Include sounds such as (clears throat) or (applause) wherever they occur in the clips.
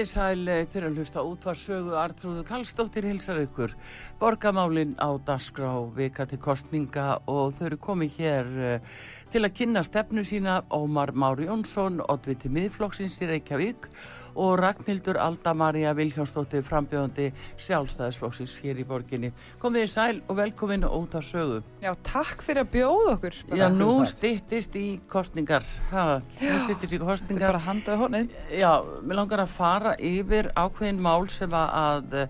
Í sæl að hlusta útvarsögu Artrúðu Kallstóttir hilsar ykkur. Borgamálin á Dasgrá vika til kostninga og þau eru komið hér uh, til að kynna stefnu sína. Ómar Mári Jónsson, Oddviti miðflokksins í Reykjavík og Ragnhildur Alda Maria Viljánsdóttir frambjöðandi sjálfstæðisflokksins hér í borginni. Komið í sæl og velkomin út af sögu. Já, takk fyrir að bjóða okkur. Já, nú stittist í kostningar. Ha, nú stittist í kostningar. Þetta er bara handaði honið. Já, mér langar að fara yfir ákveðin mál sem að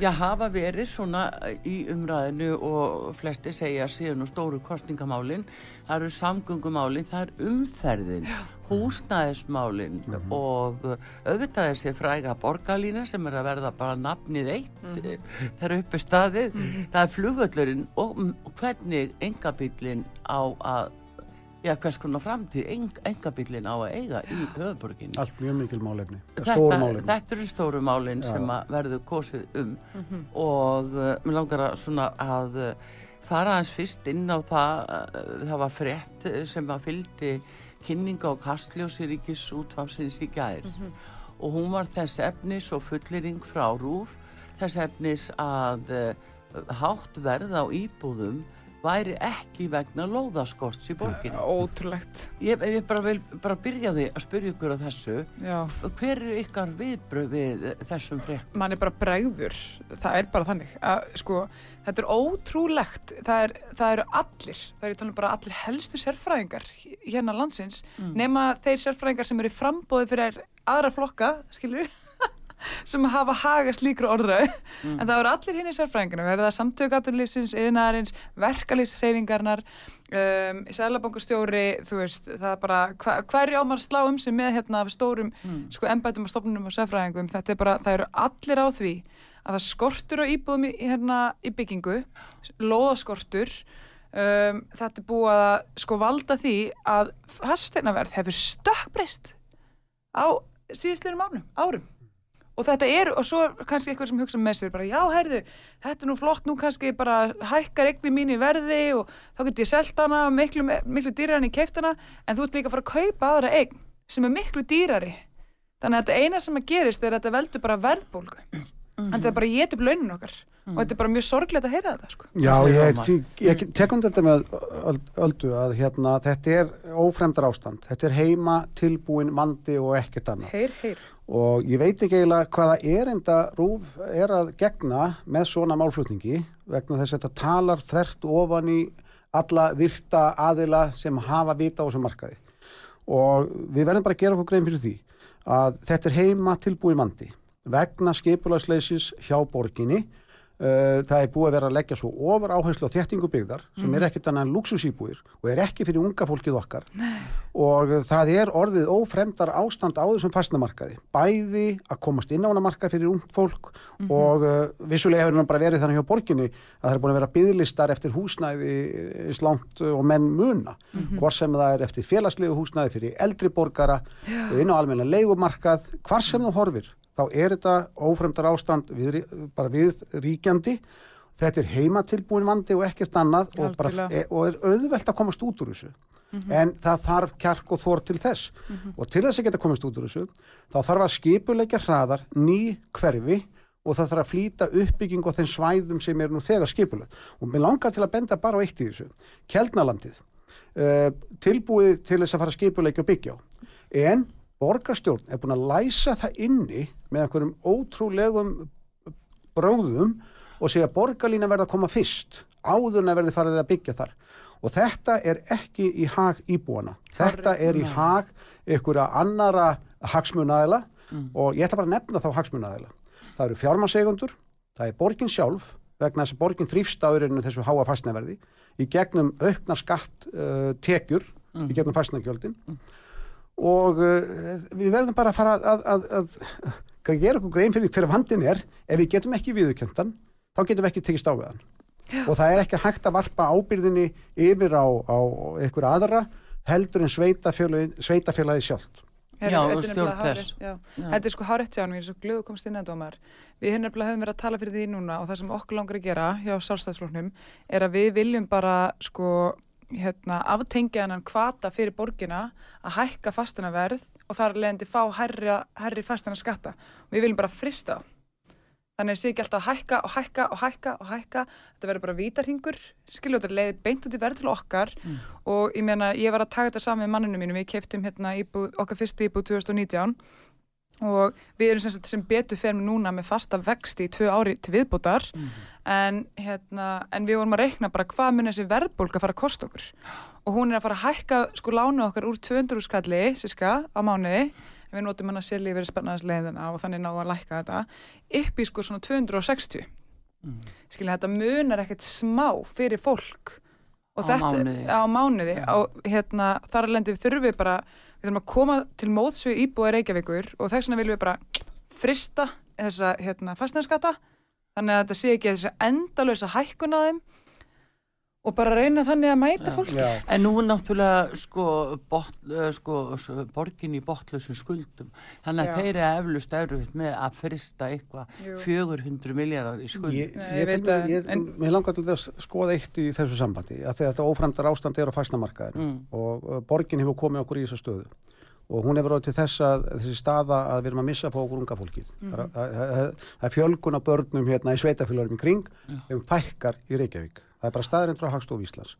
já, hafa verið svona í umræðinu og flesti segja síðan og stóru kostningamálinn. Það eru samgöngumálinn, það er umferðin, húsnæðismálinn mm -hmm. og auðvitað þessi fræga borgarlína sem er að verða bara nafnið eitt, mm -hmm. (laughs) það eru uppi staðið, mm -hmm. það er flugvöllurinn og hvernig engabillin á að Já, hvers konar framtíð eng, engabillin á að eiga í höfuborginni. Allt mjög mikil málefni. Þetta, þetta eru stóru málinn sem verður kosið um mm -hmm. og uh, mér langar að, svona, að uh, fara aðeins fyrst inn á það, uh, það var frett sem að fyldi kynninga og kastljósi ríkis útfamsins í gær mm -hmm. og hún var þess efnis og fullering frá rúf, þess efnis að hátt verð á íbúðum væri ekki vegna lóðaskorts í borginu. Ótrúlegt. Ég, ég bara vil bara byrja því að spyrja ykkur á þessu. Já. Hver er ykkar viðbröð við þessum frétt? Man er bara bregður. Það er bara þannig. Að, sko, þetta er ótrúlegt. Það, er, það eru allir, það eru talað bara allir helstu sérfræðingar hérna landsins mm. nema þeir sérfræðingar sem eru frambóðið fyrir aðra flokka, skilur við? Sem hafa hagast líkra orðrau mm. en það voru allir hinn í sérfræðinginu verða samtökaturlýfsins, yðnarins verkalýshreyfingarnar um, sælabangustjóri, þú veist það er bara, hva, hverju ámar slá um sem með hérna stórum mm. sko embætum og stofnunum og sérfræðingum, þetta er bara það eru allir á því að það skortur á íbúðum í, hérna, í byggingu loðaskortur um, þetta er búið að sko valda því að fasteinaverð hefur stökkbreyst á síðustlega árum, árum og þetta er, og svo kannski eitthvað sem hugsa með sér bara, já, herðu, þetta er nú flott nú kannski bara hækkar eigni mín í verði og þá getur ég selgt hana miklu, miklu dýrar en ég keift hana en þú ert líka að fara að kaupa aðra eign sem er miklu dýrari þannig að þetta eina sem að gerist er að þetta veldur bara verðbólgu mm -hmm. en þetta er bara upp launin okkar mm. og þetta er bara mjög sorglega að heyra þetta sko. Já, ég, ég tekum þetta með öldu að hérna, þetta er ófremdar ástand, þetta er heima tilbúin vandi og ekkert annað Heyr, heyr og ég veit ekki eiginlega hvaða erinda rúf er að gegna með svona málflutningi vegna þess að þetta talar þvert ofan í alla virta aðila sem hafa vita á þessu markaði. Og við verðum bara að gera okkur grein fyrir því að þetta er heima tilbúið mandi vegna skipulagsleisis hjá borginni það er búið að vera að leggja svo ofar áherslu á þéttingu byggðar sem mm. er ekkert annað en luxusýbúir og er ekki fyrir unga fólkið okkar Nei. og það er orðið ófremdar ástand á þessum fastnamarkaði bæði að komast inn á hana marka fyrir ung fólk mm -hmm. og uh, vissulega hefur það bara verið þannig hjá borginni að það er búin að vera bygglistar eftir húsnæði slánt og menn muna mm -hmm. hvort sem það er eftir félagslegu húsnæði fyrir eldri borgara yeah. inn á almenna leigumarkað hvar sem þú horfir þá er þetta ófremdar ástand við, bara við ríkjandi. Þetta er heimatilbúin vandi og ekkert annað og, bara, e, og er auðvelt að komast út úr þessu. Mm -hmm. en það þarf kjark og þór til þess. Mm -hmm. og til þess að geta komast út úr þessu þá þarf að skipuleika hraðar ný hverfi og það þarf að flýta uppbygging og þeim svæðum sem er nú þegar skipuleg og mér langar til að benda bara á eitt í þessu. Kjeldnalandið uh, tilbúið til þess að fara skipuleika og byggja á. En borgarstjórn er búin að læsa það inni með einhverjum ótrúlegum bróðum og segja að borgarlína verða að koma fyrst áðurna verði farið að byggja þar. Og þetta er ekki í hag íbúana þetta er í hag einhverja annara hagsmunæðila og ég ætla bara að nefna þá hagsmunæðila það eru fjármansegundur, það er borgin sjálf vegna þess að borgin þrýfst á yrinu þessu háa fastnæverði í gegnum auknar skatt uh, tekjur í gegnum fastnægjöldin og uh, við verðum bara að fara að, að, að, að, að gera okkur grein fyrir hver vandin er ef við getum ekki viðurkjöndan þá getum við ekki tekist á við hann og það er ekki hægt að varpa ábyrðinni yfir á, á einhver aðra heldur en sveitafélagi, sveitafélagi sjálft Já, og þetta er nefnilega stjórn hvers. hárrétt, já. Þetta er sko hárétt hjá hann, við erum svo glöðu komst inn að dómar. Við hérna höfum verið að tala fyrir því núna og það sem okkur langar að gera hjá sjálfstæðsflóknum er að við viljum bara sko hérna, aftengja hann kvata fyrir borgina að hækka fastana verð og þar leðandi fá herri, herri fastana skatta. Við viljum bara frista það. Þannig að sé ekki alltaf að hækka og hækka og hækka og hækka. Þetta verður bara vítarhingur, þetta leiði beint út í verð til okkar og ég meina, ég var að taka þetta saman með manninu mínu, við keiftum hérna íbúð, okkar fyrstu íbúð 2019 og við erum sem, sem betur fyrir núna með fasta vexti í tvö ári til viðbútar en, hérna, en við vorum að reikna bara hvað mun þessi verðbólka fara að kosta okkur og hún er að fara að hækka sko lánu okkar úr 200 skalli, síska, á mánuði en við notum hann að sérlega verið spennarnsleiðina og þannig náðu að lækka þetta upp í sko svona 260 Mm. skilja þetta munar ekkert smá fyrir fólk og Á þetta mánuði. á mánuði Já. á, hérna, þar alveg við þurfum við bara við þurfum að koma til móts við íbúið Reykjavíkur og þess vegna viljum við bara frista þessa hérna, fastnæðskata þannig að þetta sé ekki þessa endalösa hækkun á þeim og bara reyna þannig að mæta fólk Já, En nú er náttúrulega sko, bot, sko borgin í botlausum skuldum þannig að Já. þeir eru eflust erfitt með að frista eitthvað Jú. 400 miljardar í skuld Ég, ég, ég ég, veit að- ég, en- mér langar til þess að skoða eitt í þessu sambandi að þetta óframdar ástand er á fastnamarkaðinu Mm. og borgin hefur komið okkur í þessa stöðu og hún hefur ráð til þess að þessi staða að við erum að missa på okkur unga fólkið. Mhm. það, það, er fjölgun á börnum hérna í sveitafélagurum í kring um fækkar í Reykjavík. Það er bara staðurinn frá Hagstof Íslands.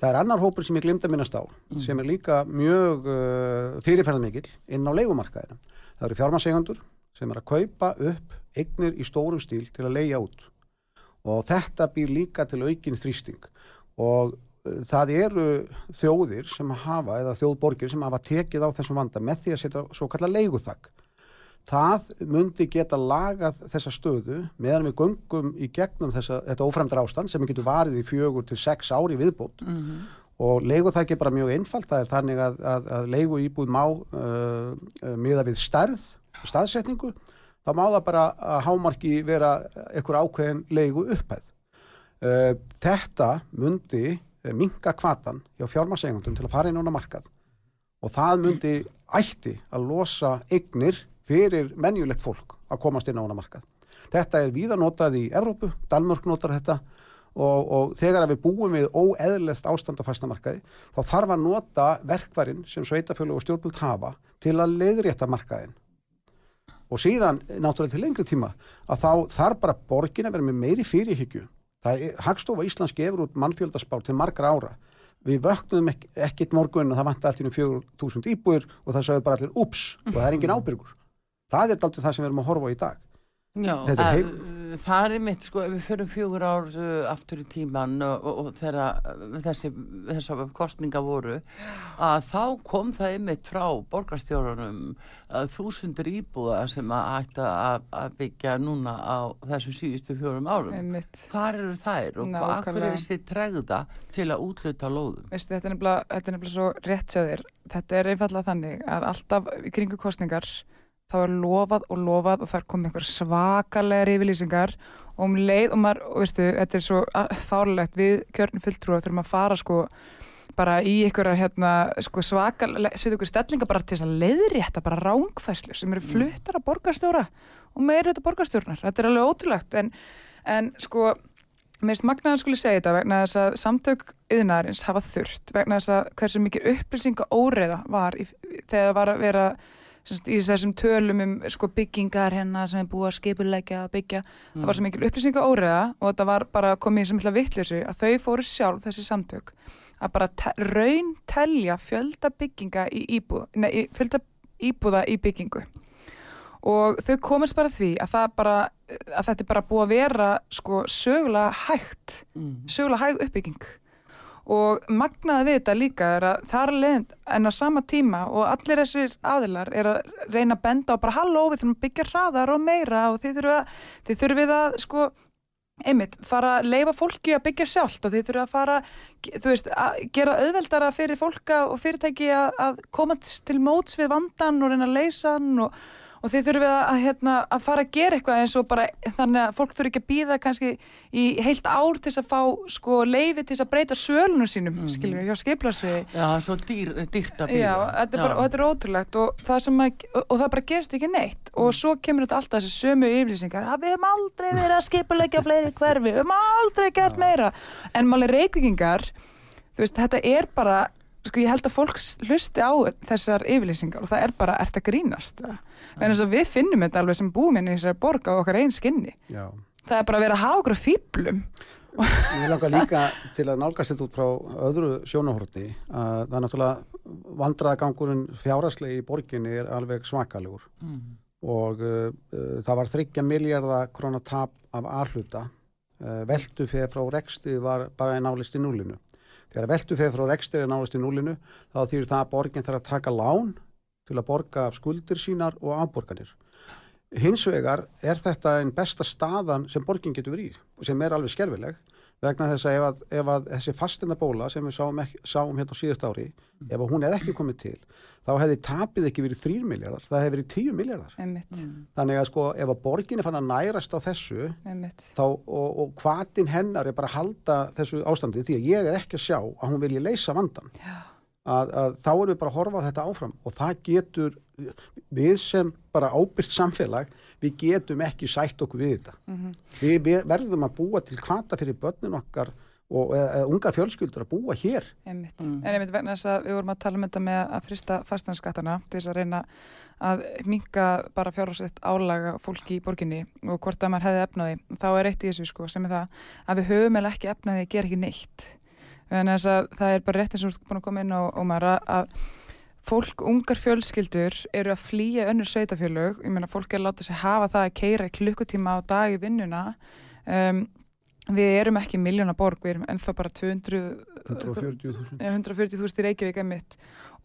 Það er annar hópur sem ég glimta minnast á sem er líka mjög uh, fyrirferðarmikill inn á leigumarkaðinu það eru fjármasegundur sem er að kaupa upp eignir í stórum stíl til að leigja út. Og þetta býr líka til aukin þrýsting. Og það eru þjóðir sem hafa eða þjóðborgir sem hafa tekið á þessum vanda með því að setja svo kallar leiguþak. Það myndi geta lagað þessa stöðu meðan við göngum í gegnum þessa, þetta óframdar ástand sem getur varið í fjögur til sex ári viðbót. Mhm. og leiguþak er bara mjög einfalt. Það er þannig að, að, að leigu íbúð má uh, miða við stærð staðsetningu. Þá má það bara að hámarki vera einhver ákveðin leigu upphæð uh, þetta myndi minka kvatan hjá fjármarsegundum til að fara inn á markað og það myndi ætti að losa eignir fyrir menjulegt fólk að komast inn á markað. Þetta er víða notað í Evrópu, Danmörk notar þetta og, og þegar við búum við óeðlilegt ástand á fastnamarkaði þá þarf að nota verkvarinn sem sveitafjölu og stjórnbult hafa til að leiðrétta markaðin. Og síðan, náttúrulega til lengri tíma, að þá þarf bara borgin að vera með meiri fyrirhyggju. Það Hagstofa Íslands gefur út mannfjöldaspár til margra ára. Við vöknuðum ek ekkit morgun að það vanti allt í 4.000 íbúður og það sagði bara allir ups og það er engin ábyrgur. Það er aldrei það sem við erum að horfa á í dag. Já, Þetta er að, það er mitt sko, ef við fyrir fjögur ár uh, aftur í tíman og, og, og þegar uh, þessi, þessar kostninga voru að þá kom það einmitt frá borgarstjórunum uh, þúsundur íbúða sem að ætta að, að byggja núna á þessum síðustu fjórum árum. Einmitt. Hvar eru þær og hvað er þessi tregða til að útluta lóðum? Veistu, þetta er nefnilega, svo rétt hjá þér. Þetta er einfallega þannig að alltaf í kringu kostningar þá er lofað og lofað og það er komið einhver svakalegar yfirlýsingar og um leið og maður, og veistu, þetta er svo fárlegt við kjörnum fulltrúa þurfum að fara sko bara í einhverja hérna sko svakalega, setja ykkur stellinga bara til þess að leiðrétta bara rángfæslu sem eru fluttar að borgarstjóra og meira þetta borgarstjórnar. Þetta er alveg ótrúlegt en, en sko Mér finnst magnaðan skuli segja þetta vegna þess að samtök yðnaðarins hafa þurft vegna þess að hversu mikið upplýsinga óreiða var í, þegar það var að vera semst, í þessum tölum um sko, byggingar hérna sem er búið að skipulegja að byggja. Það var svo mikil upplýsinga óreiða og þetta var bara komið í sem mikla vittleysu að þau fóru sjálf þessi samtök að bara te- raun telja fjölda bygginga í íbúða, nei, fjölda íbúða í byggingu og þau komast bara því að það bara að þetta er bara búið að vera sko sögulega hægt Mm. sögulega hæg uppbygging og magnaði við þetta líka er að það er leiðin en á sama tíma og allir þessir aðilar er að reyna að benda á bara halló við þurfum að byggja hraðar og meira og þið þurfum að, þið þurfum að sko einmitt, fara að leifa fólki að byggja sjálft og þið þurfum að fara þú veist, að gera auðveldara fyrir fólka og fyrirtæki að, að koma til móts við vandan og reyna að leysa hann og, og þið þurfum að, að, hérna, að fara að gera eitthvað eins og bara þannig að fólk þurfi ekki að býða kannski í heilt ár til að fá sko leifi til að breyta sölunum sínum mm -hmm. skiljum við, hjá skiplarsviði Já, það er svo dýr, dýrt að býða. Já, þetta bara, og þetta er ótrúlegt og það, að, og, það bara gerist ekki neitt. Og svo kemur þetta alltaf þessi sömu yflýsingar að við hefum aldrei verið að skipulegja fleiri hverfi, við hefum aldrei gert meira. En máli reykvíkingar þú veist, þetta er bara sko ég held að fólk hlusti á þessar yfirlýsingar og það er bara, ert að grínast en þess að við finnum þetta alveg sem búum inn í þessari borg á okkar einn skinni. Já. það er bara að vera að hafa okkur fýblum Ég langar líka til að nálgast þetta út frá öðru sjónahorti að það er náttúrulega vandraðagangurinn fjárastlegi í borginni er alveg svakalegur. Mm. og uh, það var 30 miljardar krónatap af aðhluta uh, veldu fyrir frá reksti var bara nálist í núlinu þegar veldu fyrir frá reksti er nálist í núlinu þá þýr það að borgin þarf að taka lán til að borga af skuldir sínar og afborganir. Hins vegar er þetta einn besta staðan sem borgin getur verið í og sem er alveg skerfileg vegna þess að ef, að, ef að þessi fastina bóla sem við sáum, ekki, sáum hérna á síðust ári ef að hún hefði ekki komið til þá hefði tapið ekki verið 3 miljardar það hefði verið 10 miljardar einmitt, þannig að sko ef að borgin er fann að nærast á þessu þá, og, og hvatin hennar er bara að halda þessu ástandi því að ég er ekki að sjá að hún vilji leysa vandan Já. Að, að þá erum við bara að horfa á þetta áfram og það getur við sem bara ábyrgt samfélag við getum ekki sætt okkur við þetta Mhm. við, við verðum að búa til kvata fyrir börnin okkar og eða, eða, ungar fjölskyldur að búa hér Einmitt. Mm. En einmitt vegna þess að við vorum að tala um þetta með að frista fastanskattana til þess að reyna að minka bara fjárhásett álaga fólki í borginni og hvort að maður hefði efnaði. Þá er eitt í þessu sko sem er það að við höfum eða ekki efnaði að gera ekki neitt. Þannig að það- er bara rétt eins og búin að koma inn á, Ómar, að, fólk, ungar fjölskyldur eru að flýja önnur sveitafjölög. Ég meina fólk er að láta sig hafa það að keira klukkutíma á dag í vinnuna. Um, við erum ekki miljóna borg, við erum ennþá bara 200 140.000 140.000 í Reykjavík einmitt.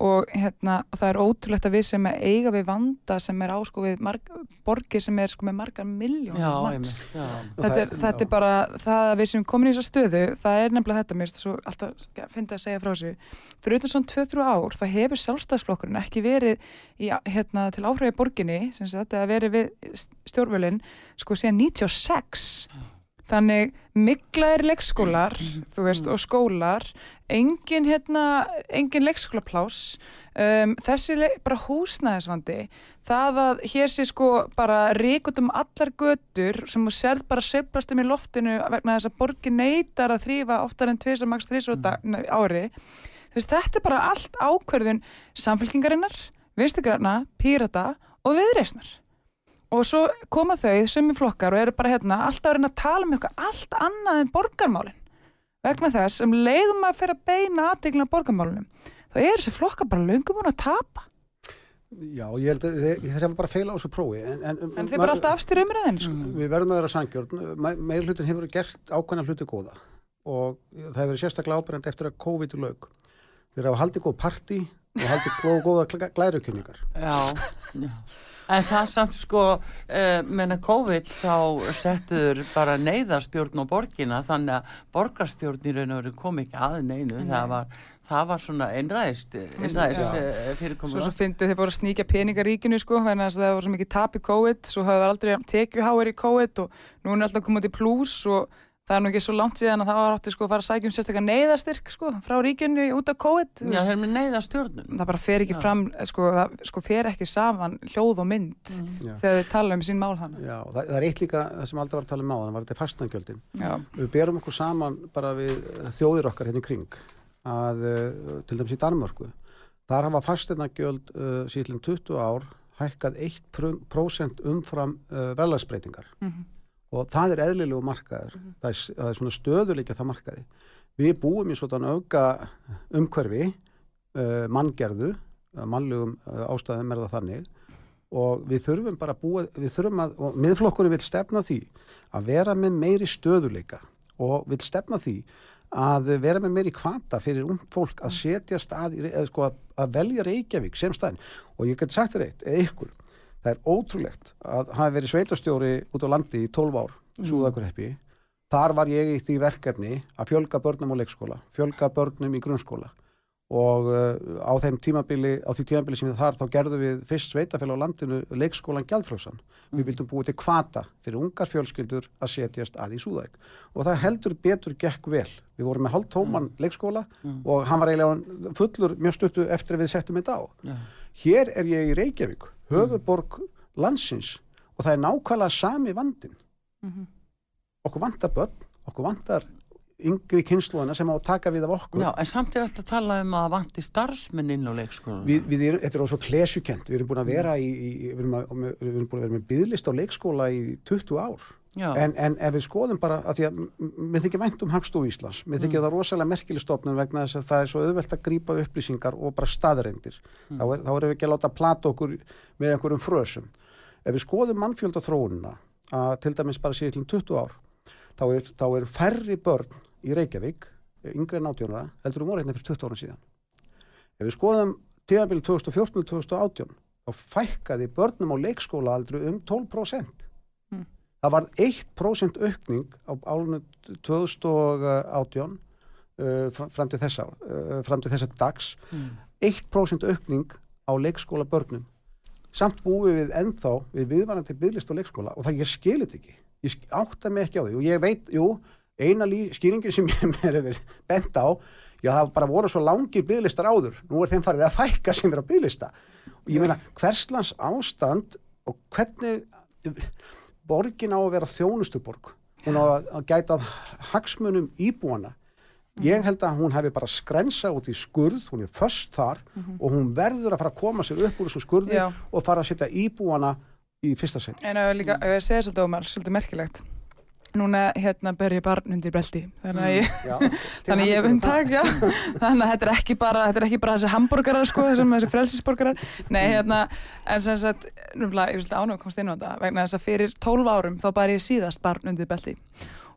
Og hérna og það er ótrúlegt að við sem eiga við vanda sem er ásko við marg, borgir sem er sko með margar já. Þetta er, þetta er bara það að við sem komin í þessa stöðu það er nefnilega þetta, mér finnst svo alltaf finnst að segja frá þessu, fyrir utan svona 2-3 ár það hefur sjálfstæðsflokkurinn ekki verið í, hérna, til áhrifja í borginni sem sagt, að verið við stjórnvölinn sko síðan 96 þannig miklaðir leikskólar þú veist, og skólar engin, hérna, engin leikskólaplás um, þessi le bara húsnæðisvandi það að hér sé sko bara ríkut um allar götur sem þú serð bara sveiflast um í loftinu vegna þess að borgin neytar að þrýfa oftar en tvisar maks þrísar mm. ári. Þú veist, þetta er bara allt ákverðun samfélkingarinnar, vinstigræna pírata og viðreisnar og svo koma þau sem er flokkar og eru bara hérna alltaf að reyna að tala um eitthvað allt annað en borgarmálin. Vegna þess sem leiðum að fyrir að beina aðteglina borgarmálunum þá er þessi flokkar bara löngum búin að tapa. Já, ég held að þeir, hafa bara feila á þessu prófi en, en, en þeir bara alltaf afstýra umræðinu sko. Við verðum að vera sangjörn meir hlutin hefur gert ákveðna hluti góða og það hefur verið sérstaklega ábyrjandi eftir að COVID lög þeir hafa haldið góð parti og haldið góð, góða glærukynningar Já, (laughs) já. En það samt sko, uh, menna COVID þá settuður bara neyðarstjórn á borgina þannig að borgarstjórn í raun og veru kom ekki að neinu. Nei. Það var, það var svona einræðist, einræðist Já. uh, svo fyrirkomur. svo fyndið þeir voru að sníkja peninga ríkinu sko, þannig að það voru svo mikið tap í COVID svo hafði það aldrei tekjuháir í COVID og nú er alltaf komið til plus og það er nú ekki svo langt síðan að það var átti sko að fara að sækja um sérstaklega neyðastyrk sko, frá ríkinu út af COVID Já, þeir eru með neyðarstjórnum. það bara fer ekki Já. fram sko, það sko fer ekki saman hljóð og mynd Já. þegar þau tala um sín mál hana Já, það, það er eitt líka það sem aldrei var að tala um á þannig var þetta fastangjöldin Já, við berum okkur saman bara við þjóðir okkar hérna í kring að uh, til dæmis í Danmörku þar hafa fasteinagjöld uh, síðan 20 ár hækkað 1% umfram uh, verðlagsbreytingar Mhm. Og það er eðlilegu markaður. Það, er, það er svona stöðuleikja það markaði. Við búum í svona auka umhverfi uh, manngerðu mannlegum uh, ástæðum er það þannig. Og við þurfum bara að búa, við þurfum að, og miðflokkurinn vil stefna því að vera með meiri stöðuleika og vil stefna því að vera með meiri kvanta fyrir ung fólk að setja stað, eða sko að, að velja Reykjavík sem staðin og ég geti sagt þér eitt, eða ykkur, það er ótrúlegt að hafa verið sveitastjóri út á landi í 12 ár, Súðakurheppi þar var ég í því verkefni að fjölga börnum á leikskóla, fjölga börnum í grunnskóla og uh, á þeim tímabili, á því tímabili sem við þar þá gerðum við fyrst sveitafélag á landinu leikskólan gjaldfrjóðsan. Við vildum búið til kvata fyrir ungar fjölskyldur að setjast að í Súðæk og það heldur betur gekk vel. Við vorum með hálf tóman leikskóla og hann var eiginlega fullur mjög stuttu eftir að við settum þetta á. Já. Hér er ég í Reykjavík, höfuborg landsins og það er nákvæmlega sami vandin. Okkur vantar börn, okkur vantar yngri kynsluðana sem á að taka við af okkur. Já, en samt er alltaf að tala um að vanti starfsmenn inn á leikskólan. Við, við erum, þetta er svo klesjukent, við erum búin að vera í, í við, erum að, við erum búin að vera með byðlist á leikskóla í 20 ár. En, en ef við skoðum bara, að því að mér þykir vænt um Hagstofu Íslands, mér þykir það rosalega merkileg stofnun vegna þess að það er svo auðvelt að grípa upplýsingar og bara staðrendir. Þá, er, þá erum við ekki að láta plata okkur með einhverjum frösum. Ef við skoðum mannfjölda þróunina, að til dæmis bara síðan til 20 ár, þá er, þá er færri börn í Reykjavík, yngri en 18 ára, heldur um hérna fyrir 20 ára síðan. Ef við skoðum tíðanbíl 2014-2018 þá fækkaði börnum á leikskóla aldrei um 12%. Það var 1% aukning á álunum 2018 uh, fram, til þessa, uh, fram til þessa dags. 1% aukning á leikskóla börnum. Samt búum við ennþá við viðvarandi bygglist á leikskóla og það ég skilit ekki. Ég átta mig ekki á því og ég veit, jú, eina skýringin sem ég (laughs) mér hefur bent á, já það bara voru svo langir bygglistar áður, nú er þeim farið að fækka sem er á bygglista. Og ég meina, hverslands ástand og hvernig borgin á að vera þjónustuborg, hún á að, að gæta hagsmunum íbúana. Ég held að hún hefði bara skrensa út í skurð, hún er först þar og hún verður að fara að koma sér upp úr þessum skurði Já. og fara að setja íbúana í fyrsta sinn. En að líka, ef ég segja svolítið Ómar, svolítið merkilegt. Núna hérna ber ég barn undir belti, þannig að ég, Já, (laughs) þannig að ég hef um tak, já. Þannig að þetta er ekki bara, þetta er ekki bara þessi hambúrgarar sko, þessi (laughs) frelsisborgarar. Nei, hérna, en sem sagt, numlega, ég vil ánum að komast inn á þetta, vegna þess að fyrir 12 árum þá bar ég síðast barn undir belti.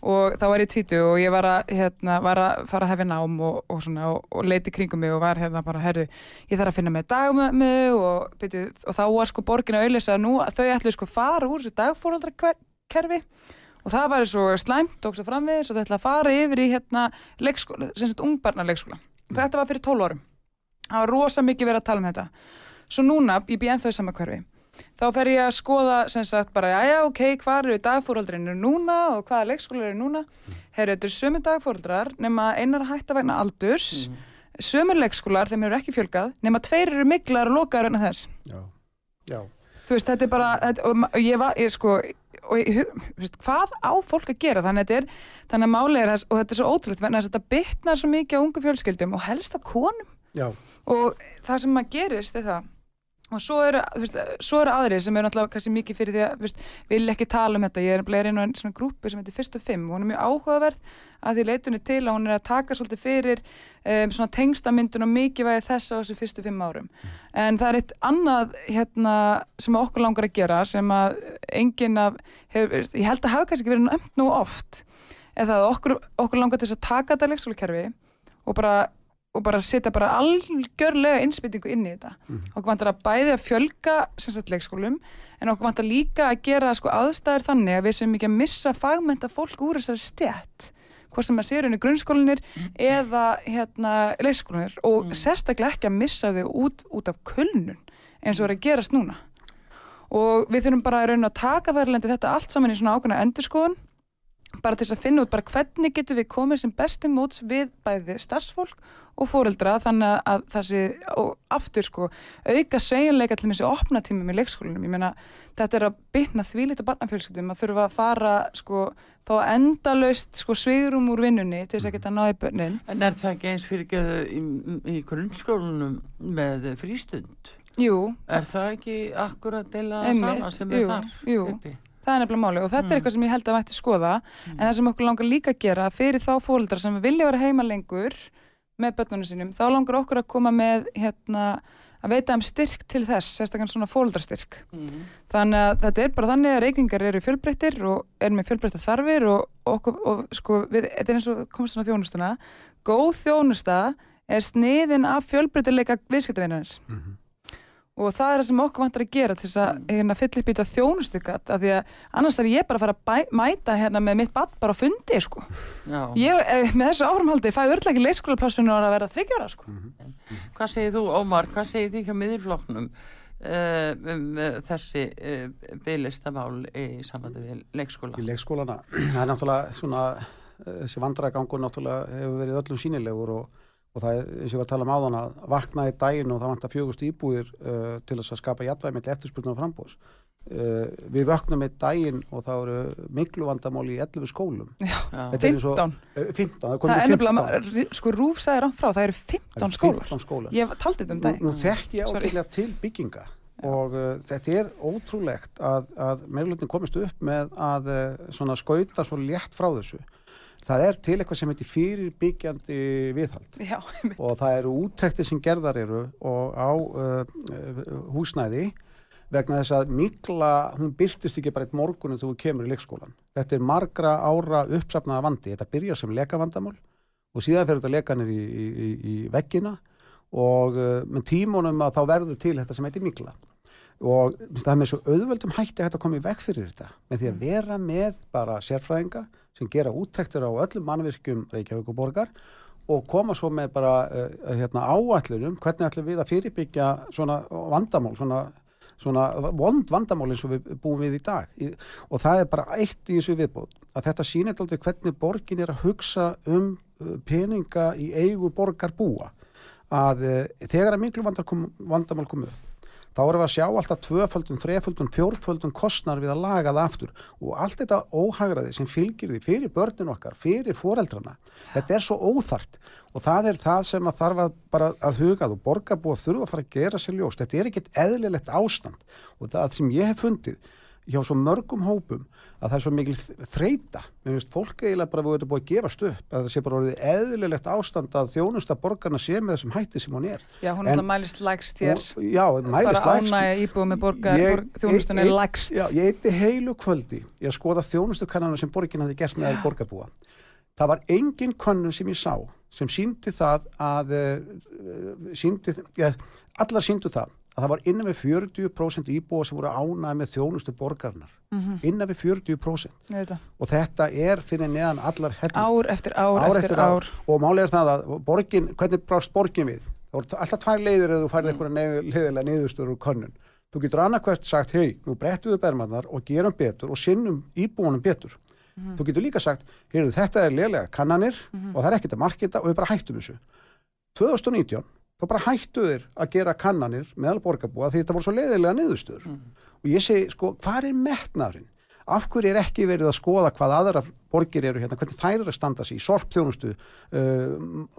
Og þá var ég tvítu og ég var að, hérna, var að fara að hefja nám og, og svona og, og leiti kringum mig og var hérna bara, herru, ég þarf að finna með dagmömmu og, þá var sko borgin að auðlýsa nú að þau ætlu sko að fara úr þessu dagfóraldrakerfi og það var svo slæmt, tók svo framvegis og þau ætla að fara yfir í hérna leikskóla, sem sagt ungbarna leikskóla. Þetta var fyrir 12 árum. Það var rosa mikið verið að tala um þetta. Svo núna, ég býð ennþá í sama hverfi, þá fer ég að skoða sem sagt bara, já, já, ok, hvað eru dagfóraldrinu núna og hvaða leikskóla eru núna? Herru, þetta er sömu dagfóraldrar nema einar að hætta vegna aldurs, sömur leikskólar, þeim eru ekki fjölgað, nema tveir eru miklar og lokaður vegna þess já, já. veist, þetta er bara þetta, og ég var, ég sko og hvað á fólk að gera? Þannig að er, þannig að málið er og þetta er svo ótrúlegt, vegna þess að þetta bitnar svo mikið á ungu fjölskyldum og helst á konum. Já. og það sem maður gerist er það og svo eru, veist, svo eru aðrir sem eru náttúrulega kannski mikið fyrir því að, veist, vil ekki tala um þetta, ég er inn á einn svona grúpi sem heitir Fyrst og Fimm og hún er mjög áhugaverð að því leitunni til að hún er að taka svolítið fyrir um, svona tengstamyndun og mikilvægi þess á þessu fyrstu fimm árum. En það er eitt annað hérna sem okkur langar að gera sem að enginn af, hefur, ég held að hafa kannski verið nefnt nú oft eða okkur, okkur langar til þess að taka þetta leikskólakerfi og bara og bara setja bara algjörlega innspýtingu inn í þetta. Okkur vantar að bæði að fjölga sagt leikskólum en okkur vantar líka að gera sko aðstæður þannig að við sem ekki að missa fagmenta fólk úr þessari stjætt hvort sem að séu henni grunnskólinir eða hérna leikskólinir og sérstaklega ekki að missa þau út, út af kulnun eins og er að gerast núna. Og við þurfum bara að raun að taka þar lendi þetta allt saman í svona ákveðna endurskoðun bara til þess að finna út bara hvernig getum við komið sem besti móts við bæði starfsfólk og fóreldra þannig að það sé og aftur sko auka sveigjanleika til þessi opna tímum í leikskólinum ég meina þetta er að bytna því lítið barnafjölskyldum að þurfa að fara sko fá endalaust sko sveigurum úr vinnunni til þess að geta náði börnin En er það ekki eins fyrir í, í grunnskólanum með frístund? Jú, Er það ekki akkurat deila Einmitt, sama sem er jú, þar jú. uppi? Það er nefnilega máli og þetta Mm. er eitthvað sem ég held að mætti skoða en það sem okkur langar líka að gera fyrir þá fóreldrar sem vilja vera heima lengur með börnunum sínum, þá langar okkur að koma með hérna að veita þeim styrk til þess, sérstaklega svona fóldrastyrk. Mm. Þannig að þetta er bara þannig að reykingar eru fjölbreyttir og er með fjölbreyttar þarfir og, og, og sko, við, þetta er eins og komst svona þjónustuna. Góð þjónusta er sniðin af fjölbreyttileika viðskiptavinnarins. Mhm. Og það er það sem okkur vantar að gera til þess að Mm. hérna, fylla upp í þetta þjónustugat af því að annars þarf ég bara að fara að bæ, mæta hérna með mitt badd bara á fundi sko. Já. Ég, eh, með þessu áframhaldi, fæði örlega ekki leikskólaplássinu að vera þryggjára sko. Hvað segir þú, Ómar, hvað segir þið hjá miðurflokknum uh, um uh, þessi uh, bygglistavál í sambandi við leikskóla? í leikskólana. (clears throat) Það er náttúrulega svona, eh, þessi vandragangur náttúrulega hefur verið öllum sínilegur og, og það er, eins og ég var að tala um áðan að vakna í daginn og það vantar fjögust íbúðir uh, til þess að skapa jafnvæg með eftirspurnar og frambúðs. Uh, við vöknum í daginn og það eru miklu vandamál í 11 skólum. Já. Er og- 15. Uh, 15, það Það er 15. nefnilega, sko Rúf sagði rann frá, það eru 15 skólar. 15 skólar. Ég taldi þetta um Nú, dag. nú þekk ég ákveðlega til bygginga og uh, þetta er ótrúlegt að, að meirlutin komist upp með að uh, svona skauta svo létt frá þessu. Það er til eitthvað sem heitir fyrirbyggjandi viðhald Já, og það eru úttektir sem gerðar eru og á uh, húsnæði vegna þess að mikla, hún byrtist ekki bara eitt morgunum þegar þú kemur í leikskólan. Þetta er margra ára uppsafnaða vandi. Þetta byrjar sem lekavandamál og síðan fer þetta lekanir í, í, í, veggina og uh, með tímunum að þá verður til þetta sem heitir mikla. Og það er með svo auðveldum hætti að þetta koma í veg fyrir þetta með því að vera með bara sérfræðinga sem gera úttektir á öllum mannvirkjum Reykjavík og borgar og koma svo með bara uh, hérna, áætlunum hvernig ætlum við að fyrirbyggja svona vandamál, svona, svona vond vandamál eins og við búum við í dag. Í, og það er bara eitt í þessu viðbót að þetta sýnir aldrei hvernig borgin er að hugsa um uh, peninga í eigu borgar búa að uh, þegar að miklu vandamál komu þá erum við að sjá alltaf tvöföldum, þreföldum, fjórföldum kostnar við að laga það aftur. Og allt þetta óhagraði sem fylgir því fyrir börnin okkar, fyrir foreldrana þetta er svo óþart og það er það sem að þarf að bara að hugað og borgarbúa þurfa að fara að gera sér ljóst. Þetta er ekkit eðlilegt ástand. Og það sem ég hef fundið hjá svo mörgum hópum að það er svo mikil þreita mér finnst fólk eiginlega bara að búið að gefast upp að það sé bara orðið eðlilegt ástand að þjónusta borgarna sé með þessum hætti sem hún er já hún er alltaf mælist lægst hér. já, mælist Bara lægst ánægja íbúið með borgar, Ég- borg, þjónustan er ég- lægst. Já, ég eitti heilu kvöldi í að skoða þjónustukannana sem borgin hafði gert með borgarbúa. Það var engin könnun sem ég sá sem síndi það að uh, síndi, ja, allar síndu það að það var innan við 40% íbúa sem voru ánæði með þjónustu borgarnar. Mhm, Innan við 40%. ég veit það. Og þetta er fyrir neðan allar hellu. Ár eftir ár, eftir, ár. Og máli er það að borgin, hvernig brást borgin við? Það voru alltaf tvær leiðir eða þú færði einhverja neið, leiðilega niðurstöður úr könnun. Þú getur annarkvært sagt, hei, nú brettum við bermarnar og gerum betur og sinnum íbúunum betur. Þú getur líka sagt, heyrðu, þetta er leiðilega kannanir og það er ekkert að markita og við bara hættum þessu. 2019, þá bara hættu þeir að gera kannanir meðal borgarbúa því þetta voru svo leiðilega niðurstöður. Og ég segi, sko, hvað er metnaðurinn? Af hverju er ekki verið að skoða hvað aðra borgir eru hérna, hvernig þær eru að standa sig í sorpþjónustu, uh,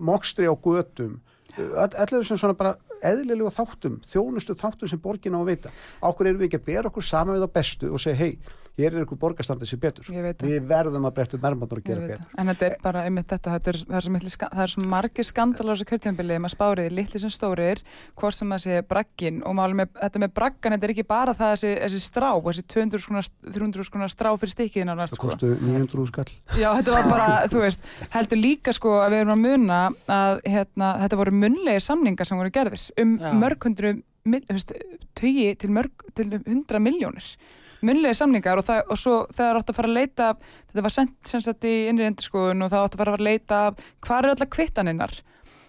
mokstri á götum, uh, allir þessum svona bara eðlilegu þáttum, þjónustu þáttum sem borgin á að veita. Ákveð erum við ekki að bera okkur saman við á bestu og segja, hei, hér er ykkur borgarstandið sér betur. Við verðum að breytta mermandur og Ég gera betur. En þetta er bara einmitt þetta, þetta er, það, er ska- það er svo margir skandalar á þessu kjörtjambili, maður spárið, litli sem stórir, hvort sem það sé bragginn og máli með, þetta með braggan, þetta er ekki bara það þessi, þessi strá, þessi 200 skona, 300 skona strá fyrir stikkið nánast, Það sko. kostu 900 skall. Já, þetta var bara, þú veist, heldur líka sko að við erum að muna að hérna, þetta voru munlegir samningar sem voru gerðir um mörg hundru, þú veist, tugi til mörg, til hundra miljónir munlegir samningar og, það, og svo þegar átt að fara að leita af, þetta var sendt sem sagt í innri endurskoðun og það átt að fara að leita af hvað eru allar kvittaninnar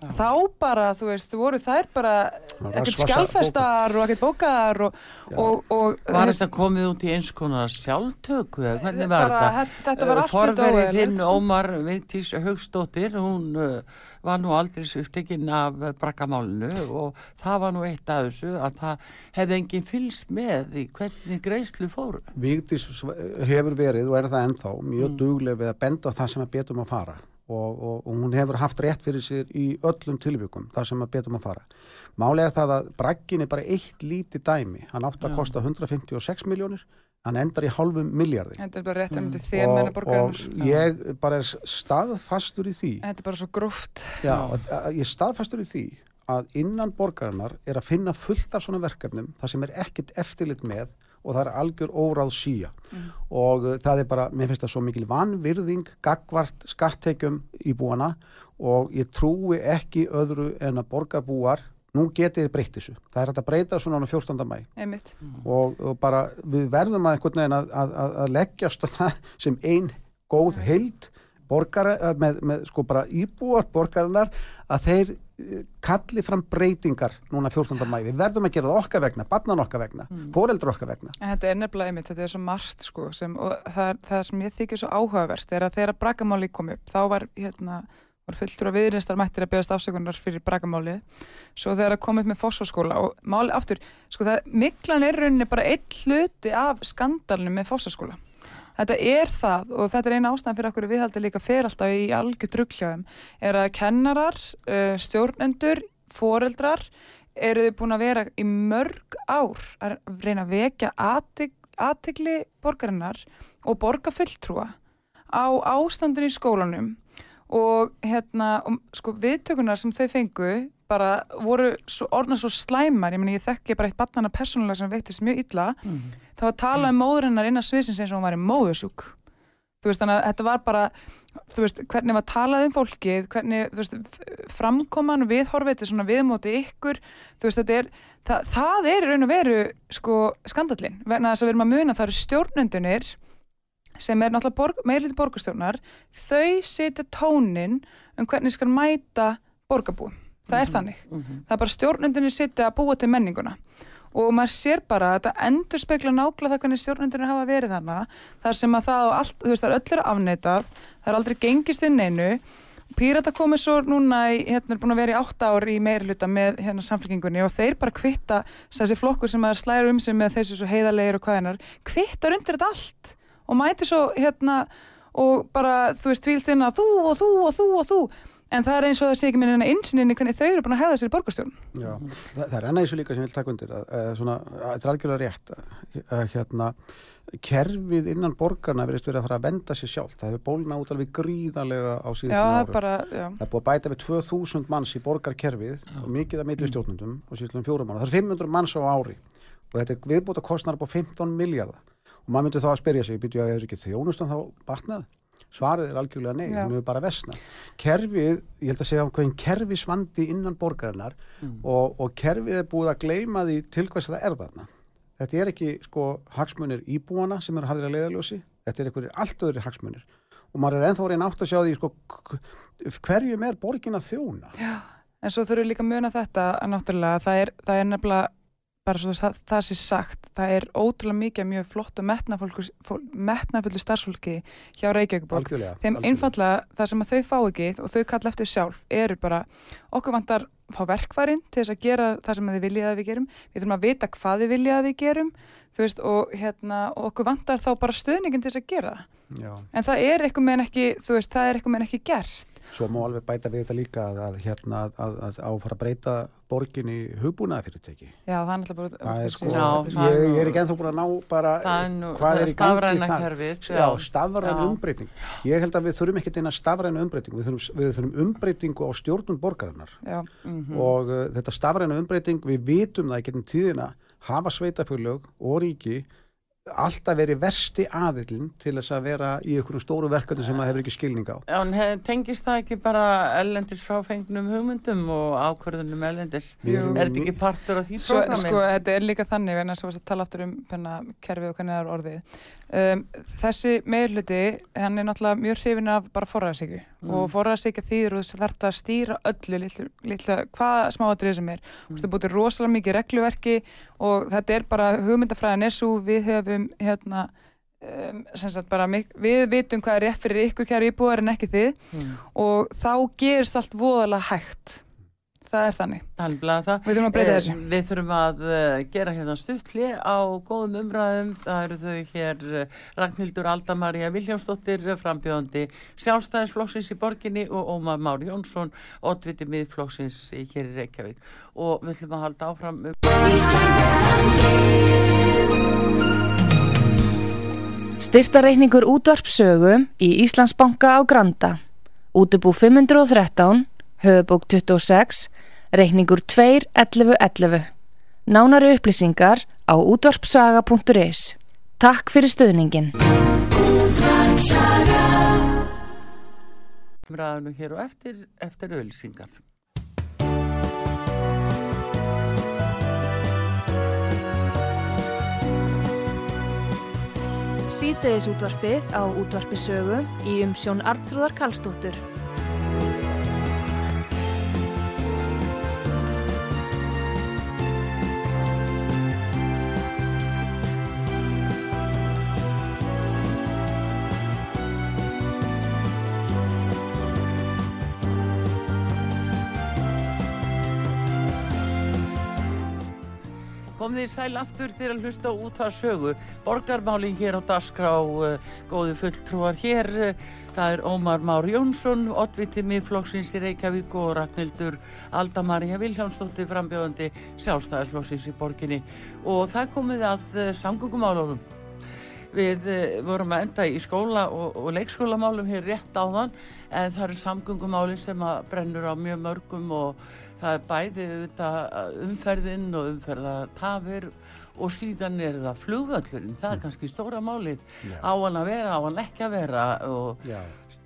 þá bara, þú veist, þú voru þær bara ekkert skjálfestar og ekkert bókaðar og, og, og Var þetta komið út í eins konar sjálftöku eða hvernig var bara, þetta? þetta? Var allt þetta Forverið óeðlilegt, þinn sko. Ómar Vigtís Haugstóttir, hún uh, var nú aldrei upptekinn af brakkamálinu og það var nú eitt af þessu að það hefði enginn fylst með í hvernig greiðslu fóru. Vigdís hefur verið og er það ennþá mjög Mm. dugleg við að benda á það sem að betum að fara og, og, og hún hefur haft rétt fyrir sér í öllum tilvíkum það sem að betum að fara. Málega er það að braggin er bara eitt lítið dæmi hann átti að kosta 156 miljónir hann endar í halvum miljardi Þetta er bara rétt um Mm. til þér menna og, og ég bara er staðfastur í því. Þetta er bara svo gróft. já, ég er staðfastur í því að innan borgarinnar er að finna fullt af svona verkefnum það sem er ekkit eftirlit með og það er algjör óráð síja. Og uh, það er bara, mér finnst það svo mikil vanvirðing, gagvart skattekjum í búana og ég trúi ekki öðru en að borgarbúar nú getið þið breytt þessu. Það er hægt að breyta svona á 14. mæ einmitt. og, og bara við verðum að einhvern veginn að, að, að, að leggjast á það sem ein góð heild borgara, eh, með, með sko bara íbúar borgarinnar að þeir eh, kalli fram breytingar núna 14. mæ. Við verðum að gera það okkar vegna, barnan okkar vegna, mm. foreldra okkar vegna. En þetta er nefnilega einmitt, þetta er svo margt sko sem, og það, það sem ég þykir svo áhugaverst er að þegar bragamáli kom upp, þá var hérna, var fulltur af viðrinstar mættir að beðast afsökunar fyrir bragamálið svo þegar það kom upp með fósfórskóla og máli aftur, sko það, miklan er rauninni bara einn hluti af skandalinu með fósfórskóla þetta er það og þetta er eina ástæðan fyrir okkur við haldum líka fyrir alltaf í algjör druggljáðum er að kennarar, uh, stjórnendur foreldrar eru þau búin að vera í mörg ár að reyna að vekja aðtegli borgarinnar og borga fulltrúa á ástandun í skólanum og hérna, um, sko viðtökunar sem þau fengu bara voru svo, orðna svo slæmar, ég meni ég þekki bara eitt barnana persónulega sem veiktist mjög illa. Mm. það var að tala um móðurinnar innan sviðsins eins og hún var í móðusjúk þú veist þannig að þetta var bara þú veist hvernig var talað um fólkið hvernig veist framkoman viðhorfið til svona viðmóti ykkur. Þú veist þetta er það, það er raun og veru sko skandallin vegna þess að við erum að muna það eru stjórnundunir sem er náttúrulega borg, meirliti borgarstjórnar þau setja tónin um hvernig skal mæta borgarbúum það er mm -hmm. þannig, mm -hmm. það er bara stjórnundinni setja að búa til menninguna og maður sér bara að þetta endur spekla nákvæmlega það hvernig stjórnundinni hafa verið þarna þar sem að það, allt, þú veist, það er öll er afneitað, það er aldrei gengist inn einu Pírata komið svo núna, í, hérna er búin að vera í átta ár í meirluta með hérna samfélkingunni og þeir bara kvitta þessi flokkur sem að slæra um sig með þessu svo heiðarlegar og hvaðinar, kvittar undir þetta allt og mæti svo hérna og bara þú veist tvílt inn að þú og þú og þú og þú. En það er eins og það sé ekki minna einsinni hvernig þau eru búin að hefða sér í borgarstjórn. Já, það, það er enna eins og líka sem ég vil taka undir að, að svona, að þetta er algjörlega rétt að hérna kerfið innan borgarna verist verið að fara að venda sér sjálf það hefur bólna út alveg gríðarlega á síðan árum. bara, það er búið að bæta við 2000 manns í borgarkerfið já. og mikið af millistjórnundum og síðan fjórum mann, það er 500 manns á ári. Og þetta er viðbúta kostnar på 15 miljardar og maður myndi þá að spyrja sig, byrju að ég er ekki þjónustan þá batnað? Svarið er algjörlega nei, að við bara vesna. Kerfið, ég held að segja hvernig kerfisvandi innan borgarinnar mm. og, og kerfið er búið að gleima því til hvers það er þarna. Þetta er ekki sko hagsmunir íbúana sem eru hafðir að leiðaljósi, þetta er einhverjir allt öðru hagsmunir og maður er enþá reyna átt að sjá því sko hverjum er borgin að þjóna. Já, en svo þurfum við líka að muna þetta að náttúrulega það er, það er nefnilega bara svo það, það sé sagt, það er ótrúlega mikið mjög flott og metnafullu starfsfólki hjá Reykjavík þeim einfallega það sem að þau fá ekki og þau kalla eftir sjálf eru bara, okkur vantar fá verkvarinn til þess að gera það sem þið viljaði að við gerum. Við þurfum að vita hvað þið viljaði að við gerum veist, og, hérna, og okkur vantar þá bara stöðningin til þess að gera Já. en það er eitthvað meðan ekki, veist, það er eitthvað meðan ekki gert Svo má alveg bæta við þetta líka að, að hérna að, að áfara að breyta borgin í hugbúnaða fyrirtæki. Já, það er alltaf bara... Það er sko, já, ég, ég er ekki enþá búin að ná bara nú, hvað er í gangi það. Já, stafræn umbreyting. Ég held að við þurfum ekki eina stafræn umbreyting, við þurfum, við þurfum umbreytingu á stjórnum borgarinnar. Mm -hmm. Og uh, þetta stafræn umbreyting, við vitum það ekki um tíðina, hafa sveitafjörlög og ríki alltaf verið versti aðilinn til þess að vera í einhverjum stóru verkefni sem maður hefur ekki skilning á. Já, en tengist það ekki bara ellendis fráfengnum hugmyndum og ákverðunum ellendis? Er þetta ekki partur af því programmi? Sko, þetta er líka þannig, en þess að tala aftur um penna, kerfið og hvernig það er orðið. Um, þessi meðluti, hann er náttúrulega mjög hrifin af bara forræðsíku mm. og forræðsíka þýður og það að stýra öllu, litlu, litlu, hvað smáatrið sem er. Mm. Þú búið rosalega mikið regluverki og þetta er bara hugmyndafræðan höfum hérna um, bara, við vitum hvað er rétt fyrir ykkur kæri íbúar en ekki þið. Mm. og þá gerist allt voðalega hægt. Það er þannig. Það. við þurfum að breyta þessu. eh, við þurfum að uh, gera hérna stuttli á góðum umræðum. Það eru þau hér uh, Ragnhildur Aldamaria Viljámsdóttir frambjóðandi sjálfstæðisflokksins í borginni og Ómar Mári Jónsson oddviti miðflokksins hér í Reykjavík. Og við ætlum að halda áfram um Styrtareikningur útvarpsögu í Íslandsbanka á Granda. Útubú 513, höfubók 26, Reykningur 2.11.11. Nánari upplýsingar á útvarpsaga.is. Takk fyrir stöðningin. Ræðinu hér og eftir, eftir ölsingar. Sýteðis útvarpið á útvarpisögu í umsjón Arnþróðar Karlsdóttur. Kom þið sæl aftur til að hlusta út að sögu. Borgarmálinn hér á Dasgrá, uh, góði fulltrúar hér. Uh, það er Ómar Már Jónsson, oddviti miðflokksins í Reykjavík og Ragnhildur Alda-Maria Viljánsdóttir frambjóðandi sjálfstæðisflokksins í borginni. Og það komið að uh, samgöngumálunum. Við vorum að enda í skóla og, og leikskólamálum hér rétt á þann en það eru samgöngumálinn sem brennur á mjög mörgum og það er bæði umferðinn og umferðartafir og síðan er það flugvöllurinn, það er mm. kannski stóra málið á hann að vera, á hann ekki að vera og.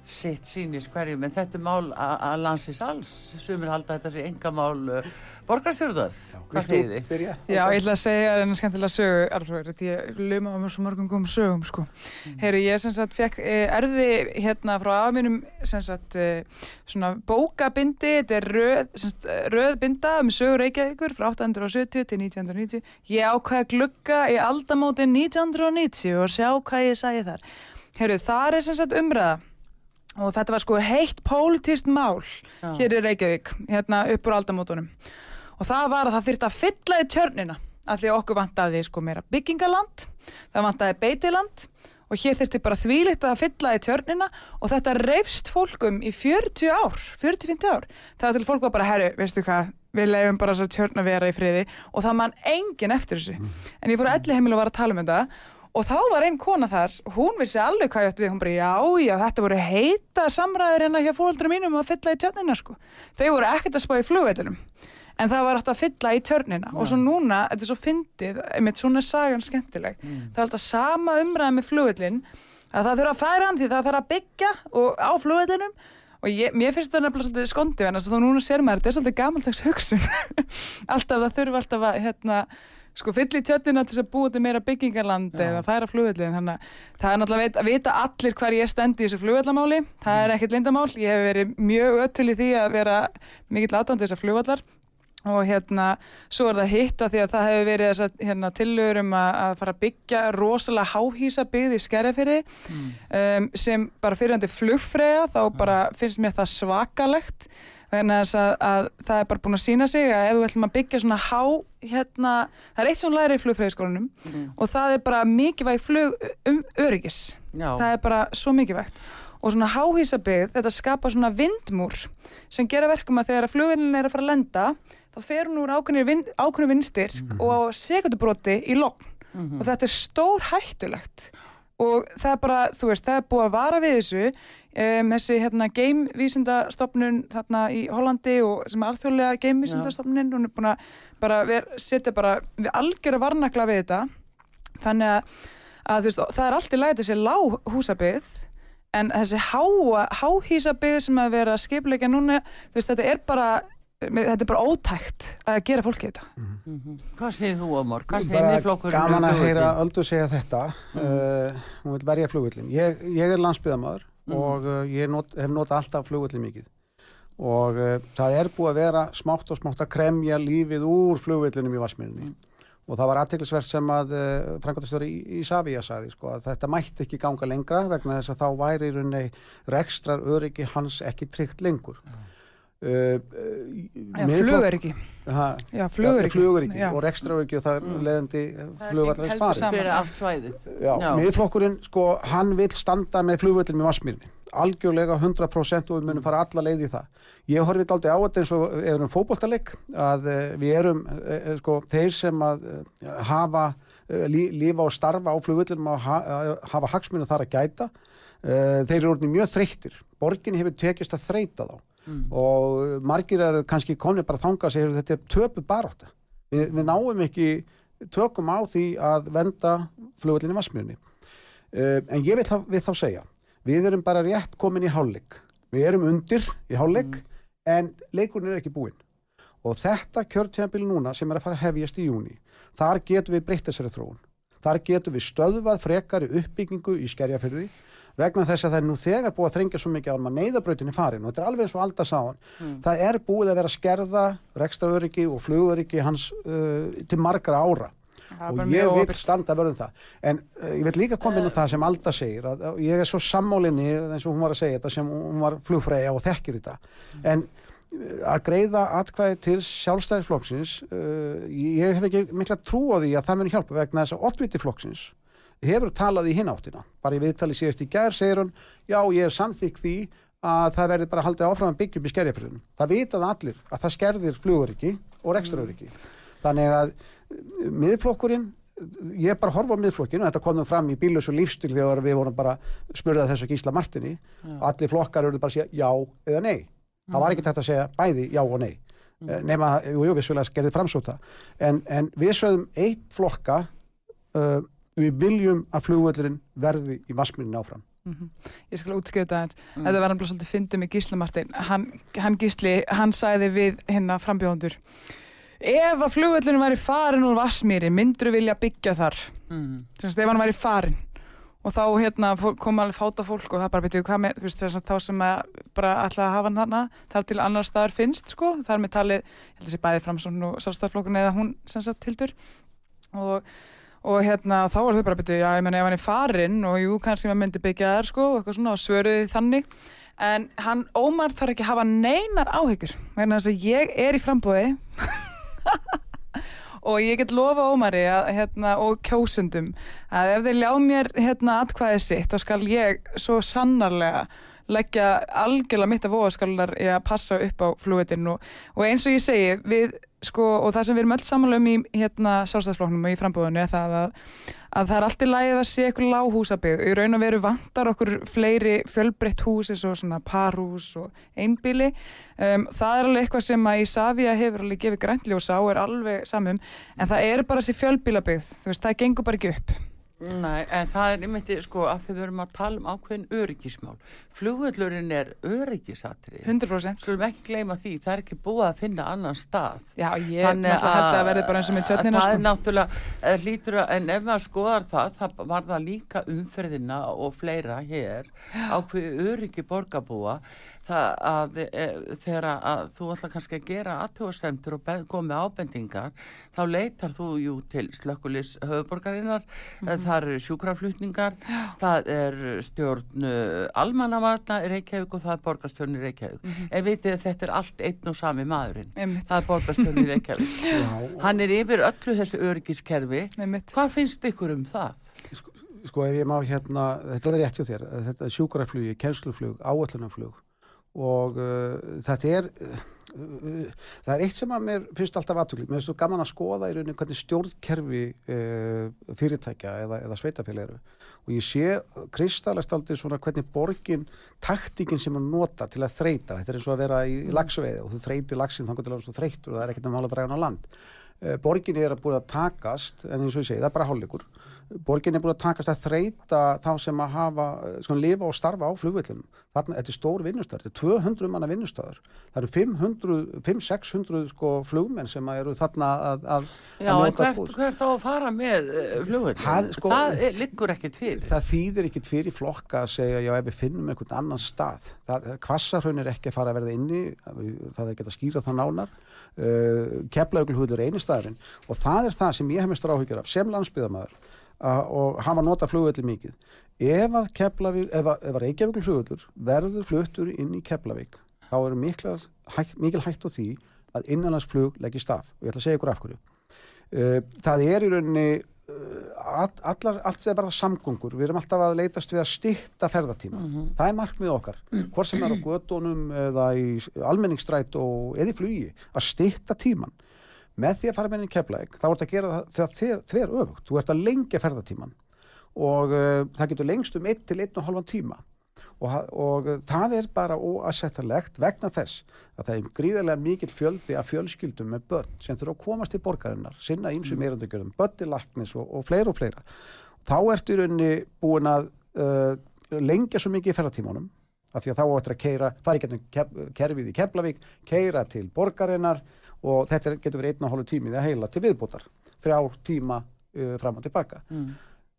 Sitt sínist hverjum, en þetta er mál að landsins alls, sumir halda þetta sé enga mál uh, Borgarstjórnar, hvað segir þið? Byrja? Já, ég ætla að segja að það er skemmtilega sögu, Arflóður, þetta ég luma á mjög svo mörgum góðum sögum, sko. Mm. Heyri, ég sem sagt fekk eh, erði hérna frá aðmjönum, sem sagt, eh, svona bókabindi, þetta er röð, sagt, röð binda um sögur Reykjavíkur frá 870 til 1990. Ég ákvæði glugga í aldamóti 1990 og sjá hvað ég sæði þar. Heyri, þar er sem sagt umræða og þetta var sko heitt pólitist mál Já. hér í Reykjavík, hérna upp úr aldamótunum og það var að það þurfti að fylla í tjörnina af því að okkur vantaði sko meira byggingaland, það vantaði beitiland og hér þurfti bara þvílitt að fylla í tjörnina og þetta reyfst fólkum í 40 ár, 40-50 ár. Það var til fólk var bara, herru, veistu hvað, við leiðum bara svo tjörn að vera í friði og það mann engin eftir þessu. Mm. En ég fór að elli heimil og var að tala um þetta og þá var einn kona þar, hún vissi alveg hvað ég ætti við, hún bara, já, já, þetta voru heita samræður hérna hjá fólkdra mínum að fylla í tjörnina, sko. Þau voru ekkert að spá í flugveitunum en það var alltaf að fylla í törnina ja. og svo núna, þetta er svo fyndið einmitt svona sagan skemmtileg mm. það er alltaf sama umræð með flugvillin að það þurfa að færa hann því það þarf að byggja og á flugvillinum og ég, mér finnst það nefnilega svolítið skondið en þess að þá núna sér maður, þetta er svolítið gamaldags hugsun (laughs) alltaf það þurfa alltaf að hérna, sko fyll í tjötnina til að búa til meira byggingarland eða færa flugvillin þannig að það er náttúrulega að vita allir hver ég stendi í þessu flugvillamáli það er ekkert lindamál, ég hef verið mjög öttul í því að vera mikill aðdandi þessar flugvallar. Og hérna svo er það hitt að því að það hefur verið þess að hérna, tillögur um að, að fara að byggja rosalega háhísa byggð í skerjafyrði mm. um, sem bara fyrirhandi flugfræða þá bara finnst mér það svakalegt þannig að, að það er bara búin að sína sig að ef við ætlum að byggja svona há hérna, það er eitt sem læri í flugfræðiskólanum mm. og það er bara mikilvæg flug um öryggis Já. það er bara svo mikilvægt og svona háhísa byggð, þetta skapa svona vindmúr sem gera verkum að þegar að flugvillin er að fara að lenda þá fer hún úr ákveðinu vinstir mm og á sekundubróti í logn mm -hmm. og þetta er stór hættulegt og það er bara, þú veist, það er búið að vara við þessu um, þessi hérna geimvísindastofnun þarna í Hollandi og sem er alþjóðlega geimvísindastofnun hún er búin að bara setja bara við algjör að varnakla við þetta. Þannig að, að veist, það er allt í lagi þessi lág húsabið en þessi há, háhísabið sem að vera skipleika núna, þú veist, þetta er bara þetta er bara ótækt að gera fólki þetta mm -hmm. Hvað segir þú Ómar? Hvað segir þið flokkur? Gaman að heyra Öldu segja þetta mm -hmm. uh, hún vil verja flugvillin ég, ég er landsbyðamöður mm -hmm. og uh, ég not, hef notað alltaf flugvillin mikið og uh, það er búið að vera smátt og smátt að kremja lífið úr flugvillinum í Vasmírinni og það var aðteglisverð sem að uh, frangatastöru í, í Savia saði sko, að þetta mætti ekki ganga lengra vegna þess að þá væri í rauninni rekstrar öryggi hans ekki tryggt lengur Uh, uh, fluguriki já, fluguriki og rekstrauriki og það er mm. leðandi flugvallar fyrir allt svæðið. Miðflokkurinn, sko, hann vil standa með flugvallin með Vasmírni algjörlega 100% og við munum fara alla leið í það. Ég horfið aldrei á þetta eins og ef við erum fókbóltaleg að uh, við erum uh, sko, þeir sem að hafa lí, lífa og starfa á flugvallin og ha, hafa hagsminu þar að gæta þeir eru orðin mjög þreyttir. Borgin hefur tekist að þreita þá mm. og margir er kannski konið bara þanga að segja þetta er töpu baróta við, við náum ekki tökum á því að venda flugvöldinni Vassmjörni uh, en ég vil þá, vil þá segja við erum bara rétt komin í hálfleik. Við erum undir í hálfleik mm. en leikurinn er ekki búinn. Og þetta kjörtjambil núna sem er að fara hefjast í júni þar getum við breytt þessari þróun. Þar getum við stöðvað frekari uppbyggingu í skerjafyrði vegna þess að það er nú þegar búið að þrengja svo mikið á að neyðabrautinni farin og þetta er alveg eins og alltaf sáðan mm. það er búið að vera skerða rekstraöryggi og flugöryggi hans uh, til margra ára. Og ég vil standa að verðum það. En uh, ég vil líka koma inn á það sem Alda segir að, að ég er svo sammálinni eins og hún var að segja þetta sem hún var flugfræði og þekkir þetta. Mm. en uh, að greiða atkvæði til sjálfstæðisflokksins uh, ég hef ekki mikla trú á því að það muni hjálpa vegna þess að oddviti flokksins hefur talað í hináttina bara í viðtali síðast í gær segir hún já ég er samþykk því að það verður bara haldið áfram að byggja upp í skerjafröðunum það vitað allir að það skerðir fluguriki og rekstrauriki mm. þannig að miðflokkurinn ég bara horfa á miðflokkinu, þetta komum fram í bílus og lífstil þegar við vorum bara spurðað þessu Gísla Martini já. allir flokkar eru bara að segja já eða nei mm. það var ekki tægt að segja bæði já og nei mm. Eh, nema, jú, jú, við svolítið gerðið framsóta en, en við sveðum eitt flokka uh, við viljum að flugvöldurinn verði í vassmyrinu áfram Mm -hmm. Ég skal útskriða þetta. Mm. Þetta var hann bara svolítið fyndið með Gísla Martin. Hann, hann Gísli, hann sæði við hérna frambjóðundur ef að flugvöldunum væri farin úr Vassmýri myndur vilja byggja þar mm. þess að ef hann væri farin og þá hérna kom alveg fáta fólk og það bara betur hvað með, þú veist þess að þá sem að bara alltaf hafa hann hana þar til annar staðar finnst sko, þar með talið ég held að sé bæði fram svona sástaflokkun eða hún sem sagt tildur og, og hérna þá var þau bara betur já ég menna ef hann er farin og jú kannski maður myndi byggja þar sko og eitthvað svona og svöruði þannig. En hann Ómar þarf ekki að hafa neinar áhyggjur vegna þess að ég er í frambóði (laughs) og ég get lofa Ómari að, hérna, og kjósundum að ef þeir ljá mér hérna, atkvæðið sitt þá skal ég svo sannarlega leggja algjörlega mitt af óaskallar í að passa upp á flúetinn og, og eins og ég segi við sko, og það sem við erum öll samanlega um í hérna, sástæðsfloknum og í frambúðinu er það að, að það er alltaf lægið að sé eitthvað lághúsabíð í raun og veru vantar okkur fleiri fjölbreytt hús eins og svona parhús og einbíli um, það er alveg eitthvað sem að Ísafja hefur alveg gefið græntljósa og er alveg samum en það er bara þessi fjölbílabíð það gengur bara ekki upp Nei, en það er einmitt, sko, að við verum að tala um ákveðin öryggismál. Flugvöldurinn er öryggisatri. 100%. Svolum ekki gleyma því, það er ekki búið að finna annan stað. Já, ég hætti að verði bara eins og með tjötnina, sko. Það er náttúrulega, eh, hlýtur að, en ef maður skoðar það, það var það líka umferðina og fleira hér, ákveði öryggi borgarbúa, það að e, þegar að þú ætla kannski að gera aðtjóðsendur og komi ábendingar þá leitar þú jú til slökkulis höfuborgarinnar, mm -hmm. það eru sjúkraflutningar, það er stjórn uh, almannavarna í Reykjavík og það er borgarstjórn í Reykjavík mm -hmm. en vitið þetta er allt einn og sami maðurinn, Einmitt. það er borgarstjórn í Reykjavík (laughs) hann er yfir öllu þessu örgiskerfi, hvað finnst ykkur um það? Sko, sko ef ég má hérna, þetta er rétt hjá þér, þetta sjúkraflugi, kennsluflug, áallunarflug og uh, þetta er uh, það er eitt sem að mér finnst alltaf aðtökli, mér finnst þú gaman að skoða í rauninni hvernig stjórnkerfi uh, fyrirtækja eða, eða sveitafélag eru. Og ég sé kristalast aldrei svona hvernig borgin taktíkin sem hún nota til að þreita, þetta er eins og að vera í mm. lagsveiði og þú þreitir lagsin þannig að þú þreitur og það er ekkert að mála dræðan á land. Uh, borgin er að búið að takast en eins og ég segi, það er bara hálfleikur borgin er búin að takast að þreita þá sem að hafa, sko, lifa og starfa á flugvillum. Þarna, þetta er stór vinnustöður, þetta er 200 manna vinnustöður. Það eru 500-600 sko flugmenn sem eru þarna að, að Já, að en hvert, hvert á að fara með uh, flugvillum? Það, sko, það er, liggur ekkit fyrir. Það þýðir ekkit fyrir flokka að segja, já, ef við finnum einhvern annan stað. Kvassarhaun er ekki að fara að verða inni, það er ekki að skýra það nánar. Uh, Keflaugulhuður er einu staðurinn og það er það sem ég hef mestur áhyggjur af sem landsbyðamæður og hafa nota flugvelli mikið. Ef að, Keflavík, ef að, ef að Reykjavík flugvellur verður fluttur inn í Keflavík þá er mikil, mikil hægt á því að innanlandsflug leggir staf og ég ætla að segja ykkur af hverju. Uh, það er í rauninni uh, allar, allt er bara samgöngur við erum alltaf að leitast við að stitta ferðartíma mm -hmm. það er markmið okkar hvort sem er á gödunum eða í almenningsstræt og eða í flugi að stitta tíman með því að fara með henni keflæk þá ert að gera það þver öfugt þú ert að lengja ferðartíman og uh, það getur lengst um 1 til 1,5 tíma og, og uh, það er bara óassettarlegt vegna þess að það er gríðarlega mikill fjöldi af fjölskyldum með börn sem þurfa að komast til borgarinnar, sinna ímsum mm. erandagjörðum, börn til laknis og, og fleira og fleira. Þá ertu í rauninni búin að uh, lengja svo mikið í ferðartímanum af því að þá áttur að keira, fara í kerfið í Keflavík, keira til borgarinnar og þetta getur verið einn og hálfu tími það heila til viðbútar, þrjá tíma uh, fram og tilbaka. Mm.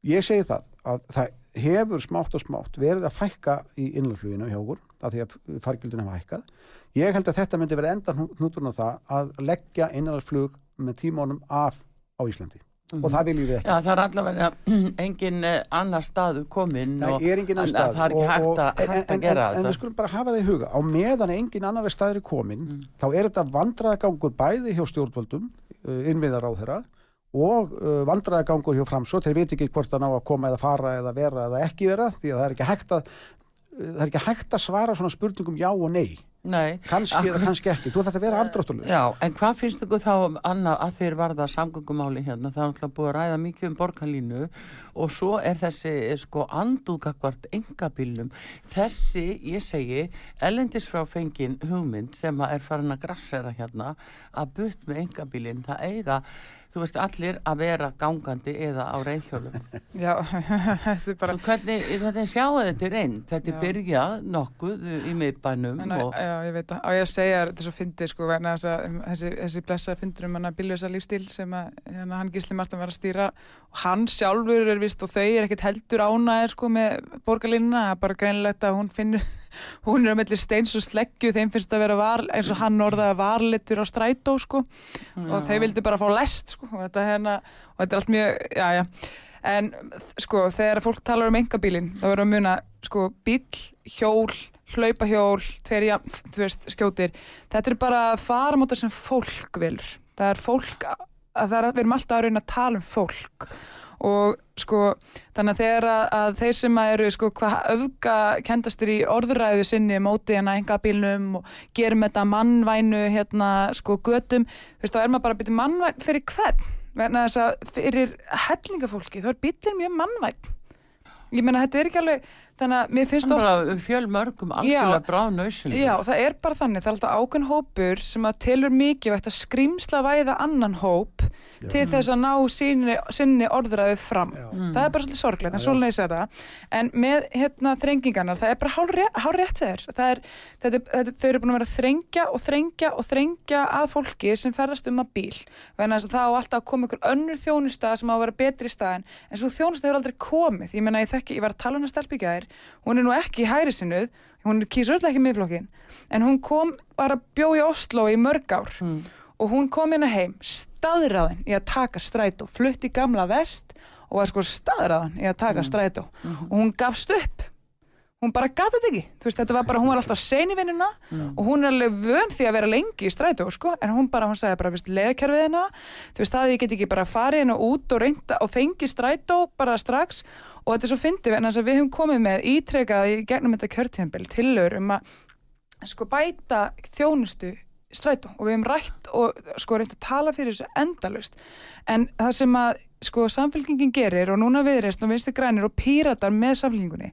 Ég segi það að það hefur smátt og smátt verið að fækka í innlandsfluginu hjá okkur af því að fargjöldin hafa hækkað. Ég held að þetta myndi verið enda hnúturinn á það að leggja innlandsflug með tímónum af á Íslandi og það viljum við ekki. Já, það er allavega (clears throat) engin eh, annar staðu komin Það er engin annar stað Það er ekki hægt að, en, hægt en, að gera en, en við þetta skulum bara hafa það í huga á meðan engin annar staður er komin Mm. þá er þetta vandræðagangur bæði hjá stjórnvöldum uh, innviðar á þeirra og uh, vandræðagangur hjá framsó þeir veit ekki hvort það ná að koma eða fara eða vera eða ekki vera því að það er ekki hægt að er ekki hægt að svara svona spurningum já og nei Nei, kannski eða kannski ekki, þú ætti að vera afdráttulegur Já, en hvað finnst ykkur þá annað að þeir varða samgöngumáli hérna? Það er alltaf búið að ræða mikið um borgarlínu og svo er þessi eh, sko andúgakvart engabílnum. Þessi, ég segi, ellendis frá fengin hugmynd sem er farin að grassera hérna að butt með engabílinn, það eiga þú veist, allir að vera gangandi eða á reyðhjólum. (laughs) Já, (laughs) þetta er bara Hvernig, hvernig sjáu þetta reynd? Þetta er byrjað nokkuð í miðbænum En, og já, ég veit það. Á ég að segja þetta er svo fyndið sko, vegna þess að um, þessi, þessi blessa fyndur um hann að bíljösa lífstíl sem að hérna, hann Gísli Martin var að stýra og hann sjálfur er vist og þau er ekkert heldur ánæðir sko með er bara greinlegt að hún finnur, hún er á milli steins og sleggju, þeim finnst að vera var, eins og hann orðaði varlitur á strætó sko og þeir vildi bara fá lest sko og þetta, hérna, og þetta er allt mjög, já, já. En sko, þegar fólk talar um engabílinn, þá verður að muna, sko, bíl, hjól, hlaupahjól, tveir, ja, þú veist, skjótir. Þetta er bara faramótar sem fólk vilur. Það er fólk, að það er, við erum alltaf að reyna að tala um fólk. Og sko, þannig að þegar að, þeir sem að eru, sko, hvað öfga kendastir í orðræðu sinni móti hérna engabílnum og gerum þetta mannvænu, hérna, sko, götum, þú veist, þá er maður bara að byrja mannvæn fyrir hvern? vegna þess að fyrir hellingafólki þá er bílinn mjög mannvæn ég meina þetta er ekki alveg þannig að mér finnst Það bara fjölmörgum algjörlega bráð nöysinu. Já, það er bara þannig, það er alltaf ákveðn hópur sem að telur mikilvægt að skrimsla væða annan hóp til þess að ná sinni, sinni orðræðu fram. Já. Það er bara svolítið sorglegt, en Já, já. svona leysir það. En með hérna þrengingarnar, það er bara hár, hár rétt þeir. Það er, þetta, þetta, þau eru búin að vera að þrengja og þrengja og þrengja að fólki sem ferðast um að bíl. Þess að það á alltaf að koma ykkur önnur þjónustað sem á að vera betri staðin. En svo þjónustað hefur aldrei komið. Ég meina, ég þekki, ég var að tala um að stelpíkja þér. Hún er nú ekki í hægri sinnuð, hún kýsur öll ekki miðflokkin. En hún kom, var að bjó í Oslo í mörg ár. Mm. og hún kom hérna heim staðræðin í að taka strætó. Flutti í gamla vest og var sko staðræðin í að taka strætó. Og hún gafst upp hún bara gata þetta ekki, þú veist, þetta var bara hún var alltaf sen í vinnuna og hún er alveg vön því að vera lengi í strætó, sko. En hún bara, hún sagði bara, veist, leðkerfið hennar þú veist, það ég get ekki bara farið hennar út og reynda og fengi strætó bara strax. Og þetta er svo fyndið, en þess að við höfum komið með ítrekað í gegnum þetta kjörtíðanbel tillögur um að sko bæta þjónustu strætó. Og við hefum rætt og sko reynt að tala fyrir þessu endalust en það sem að sko samfélkingin gerir og núna viðreist og vinstri grænir og píratar með samfélkingunni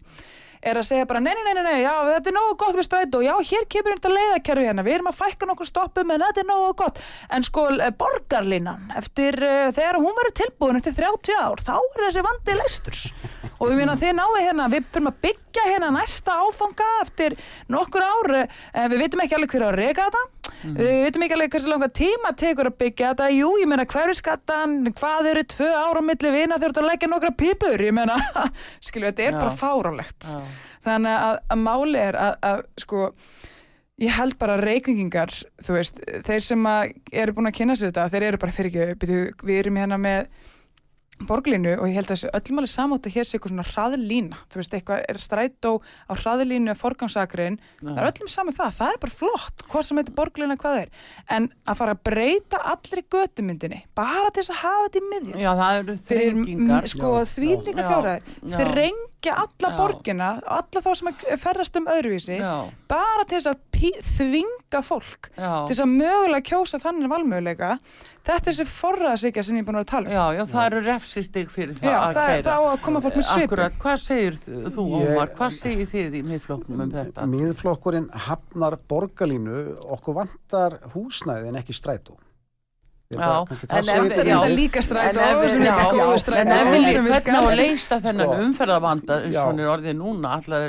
er að segja bara nei, nei, nei, nei, já, þetta er nógu gott með strætó, já, hér kemur þetta leiðakerfi hérna, við erum að fækka nokkur stoppum en þetta er nógu gott, en sko eh, borgarlínan, eftir, uh, þegar hún verður tilbúin eftir 30 ár, þá er þessi vandi leistur og við minna þið náðu hérna, við fyrir að byggja hérna næsta áfanga eftir nokkur ár, uh, við veitum ekki alveg hver á að rega þetta, við veitum ekki alveg hversu langa tíma tekur að byggja þetta, jú, ég meina hverfiskattan, hvað eru tvö ára á milli vina ert að leggja nokkra pípur, ég meina, (laughs) skilju, þetta er Já. bara fárálegt Já. Þannig að, að máli er að, að sko ég held bara að reykvingingar þú veist, þeir sem eru búin að kynna sér þetta, þeir eru bara fyrir ekki byrju, við erum hérna með borglínu og ég held að þessi öllum alveg samátt að hér sé eitthvað svona hraðlína þú veist, eitthvað er strætó á hraðlínu að forgangsakrin, það er öllum saman það það er bara flott, hvort sem heitir borglína hvað er en að fara að breyta allri götumyndinni, bara til þess að hafa þetta í miðjum Já, það eru þrengingar. sko Já, þvílíka já. Já. leggja alla Já. borgina, alla þá sem að ferðast um öðruvísi, Já, bara til þess að þvinga fólk já. til þess að mögulega kjósa þannig valmöguleika þetta er þessi forraðsíkja sem ég er búin að tala um Já, já, það eru refsistig fyrir það Já, að það, keyra. þá að koma fólk með svipur Akkurat, hvað segir þú, Ómar? Hvað segir þið í miðflokknum um þetta? Miðflokkurinn hafnar borgarlínu, okkur vantar húsnæði en ekki strætó. Já, að en ef- er þetta líka. Strætó En ef við- sem er já, góðu já, strætó En ef við hvernig á að leysa þennan Sko. umferðavanda eins og hann er orðið núna? Allar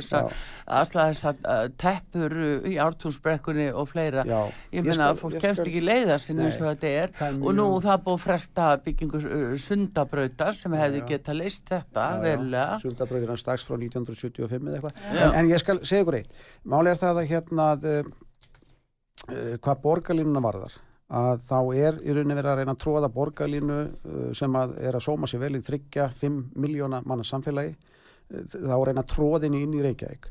allar þessar uh, teppur uh, í ártúnsbrekkunni og fleira. Já, ég skal- að fólk kemst ekki leiða sinni Nei, eins og þetta er. Er og nú það búið að fresta byggingu uh, sundabrautar sem hefði geta leist þetta verulega. Sundabröðin hans dags frá 1975 eða eitthvað. En, en ég skal segja ykkur eitt. Máli er það að hérna að, hvað borgarlínuna varðar að þá er í rauninni verið að reyna að tróða borgarlínu uh, sem að er að sóma sér vel í þryggja 5 miljóna manna samfélagi. Þá reyna að tróða henni inn í Reykjavík.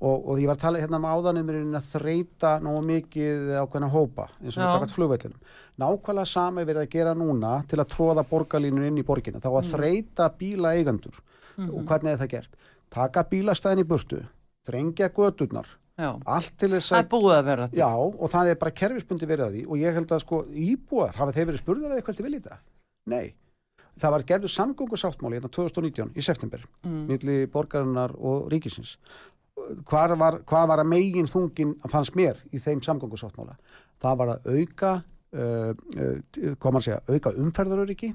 Og, og ég var að tala hérna um áðan um í rauninni að þreita nógu mikið ákveðna hópa eins og við kakast flugvellinum. Nákvæmlega sama er verið að gera núna til að tróða borgarlínu inn í borgina. Þá að þreita bíla eigendur og hvernig er það gert? Taka bílastæðin í burtu, þrengja gödurnar, Já. allt til þess er að búið að vera Já, og það er bara kerfisbundi verið að því og ég held að sko íbúar, hafa þeir verið spurður að eitthvað til vilja þetta? Nei. Það var gerður samgöngusáttmáli hérna 2019 í september, Mm. milli borgarinnar og ríkisins. Hvað var, hvað var að megin þungin fannst mér í þeim samgöngusáttmála? Það var að auka, uh, uh, hvað maður segja, auka umferðaröryggi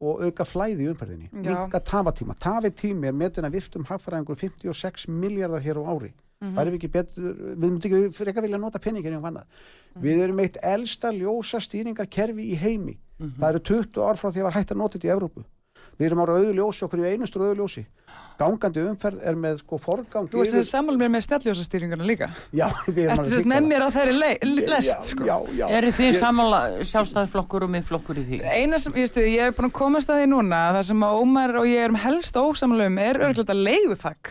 og auka flæði í umferðinni. Já. Minka tafatíma. Tafitími er metin að virtum hagfræðingur 56 miljardar hér á ári. Mhm. væri við betur, við myndum ekki frekar vilja nota peningin í annað. Mhm. Við erum eitt elsta ljósa stýringarkerfi í heimi. Mhm. Það eru 20 ár frá því að var hægt að nota þetta í Evrópu. Við erum ára auðu ljósi okkur í einustur auðu ljósi. Gangandi umferð er með sko forgang Þú veist þessi sammál mér með snjalljósastýringarna líka Já, (laughs) við erum alveg sérst með mér á þeirri le- lest já, sko Já, eru þið Ég- samanla sjálfstæðisflokkur og miðflokkur í því Eina sem, ég, stu, ég er búin að komast að því núna það sem að Ómar og ég erum helst ósamlum er örglægt að leiguþakk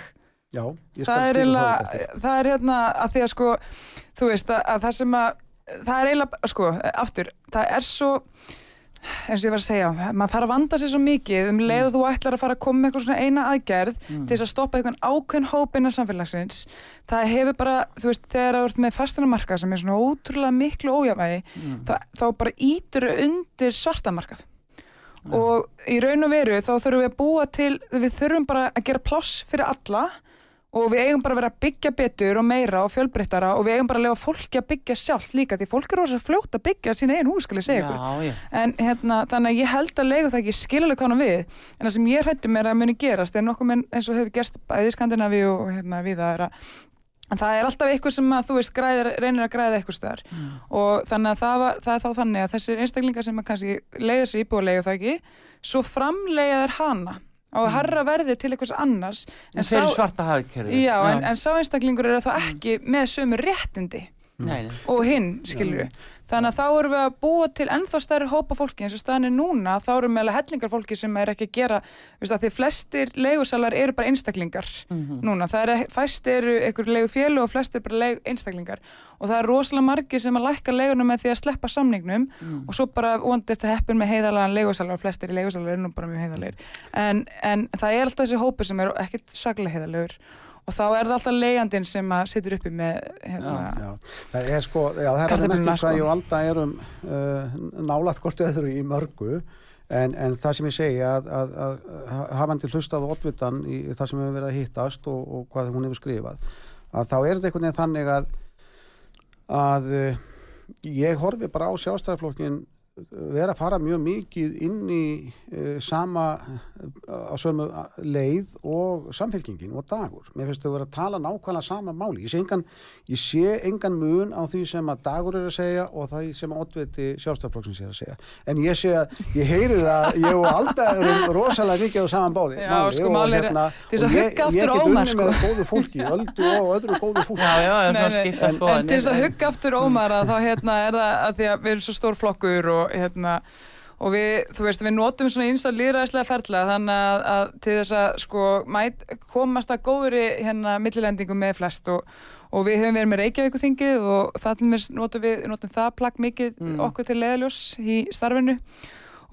Já, það er eiginlega, það er hérna að því að sko, þú veist að, að það sem að, það er eiginlega, sko, aftur, það er svo, eins og ég var að segja, maður þarf að vanda sér svo mikið um leið og þú ætlar að fara að koma með eitthvað svona eina aðgerð til þess að stoppa einhvern ákveðn hóp innan samfélagsins, það hefur bara, þú veist, þegar það ert með fastinamarkað sem er svona ótrúlega miklu ójafægi, Mm. þá, þá bara ítur undir svartamarkað og í raun og veru þá þurfum við að búa til, við þurfum bara að gera pláss fyrir alla og við eigum bara að vera að byggja betur og meira og fjölbreyttara og við eigum bara að lefa fólki að byggja sjálft líka því fólk er rosa fljótt að byggja sín einn hús, skal ég segja ykkur. En hérna, þannig að ég held að leigu það ekki skilulega kána við, en það sem ég hrættum er að muni gerast, er nokkuð menn eins og hefur gerst bæði í Skandinavíu og hérna við það er að en það er alltaf ykkur sem að þú veist græðir, reynir að græða ykkur staðar. Mm. og þannig að það, var, það er þá þannig að þessir einstaklingar sem að kannski leiða sér íbúið það ekki, svo framleiða þeir hana á að herra verði til einhvers annars en hafkerfi já, en, en sá einstaklingur er þá ekki með sömu réttindi Nei, og hinn, við. Þannig að þá erum við að búa til ennþá stærri hópa fólki. Eins og staðan er núna, þá erum við meðlega hellingar fólki sem er ekki að gera, veist að því flestir leigusalar eru bara einstaklingar Mhm. núna, það er, fæst eru einhver leigu fjölu og flestir bara leigu einstaklingar. Og það er rosalega margir sem að lækka leigunum með því að sleppa samningnum Mm. og svo bara vonandi þetta heppin með heiðalagan leigusalar og flestir í leigusalar eru nú bara mjög heiðalegir en, en það er alltaf þessi hópi sem er ekkit svaklega heiðalegur og þá er það alltaf leigjandinn sem að situr uppi með hérna, Já, það er sko, já, það er merkilegt sko. hvað ég og Alda erum uh, nálægt hvort öðru í mörgu en, en það sem ég segi að, að, að, hafandi hlustað á oddvitan í það sem hefur verið að hittast og, og hvað hún hefur skrifað að þá er þetta einhvern veginn þannig að að uh, ég horfi bara á sjálfstæðarflokkin vera að fara mjög mikið inn í uh, sama uh, á sömu leið og samfélkingin og dagur. Mér finnst þau vera að tala nákvæmlega sama máli. Ég sé engan, ég sé engan mun á því sem að dagur er að segja og það sem að oddviti sjálfstæðarflokksins er að segja. En ég sé að, ég heyri það, ég og Alda erum rosalega mikið á saman báli. Já, sko, máli er- til þess að ég- hugga aftur Ég Ómar, get unni sko. með góðu fólki, öldu og öðru góðu fólki. já, já, já, Nei, það nei, skipta en- sko en til þess að hugga aftur Ómar að þá hérna er það að því að við erum svo stór flokkur og hérna og við, þú veist, við notum svona einstað líðræðislega ferla þannig að, að til þess að sko mæt, komast að góðri hérna millilendingu með flest og, og við höfum verið með Reykjavíkuþingið og mér notum við notum það plagg mikið Mm. okkur til leðaljós í starfinu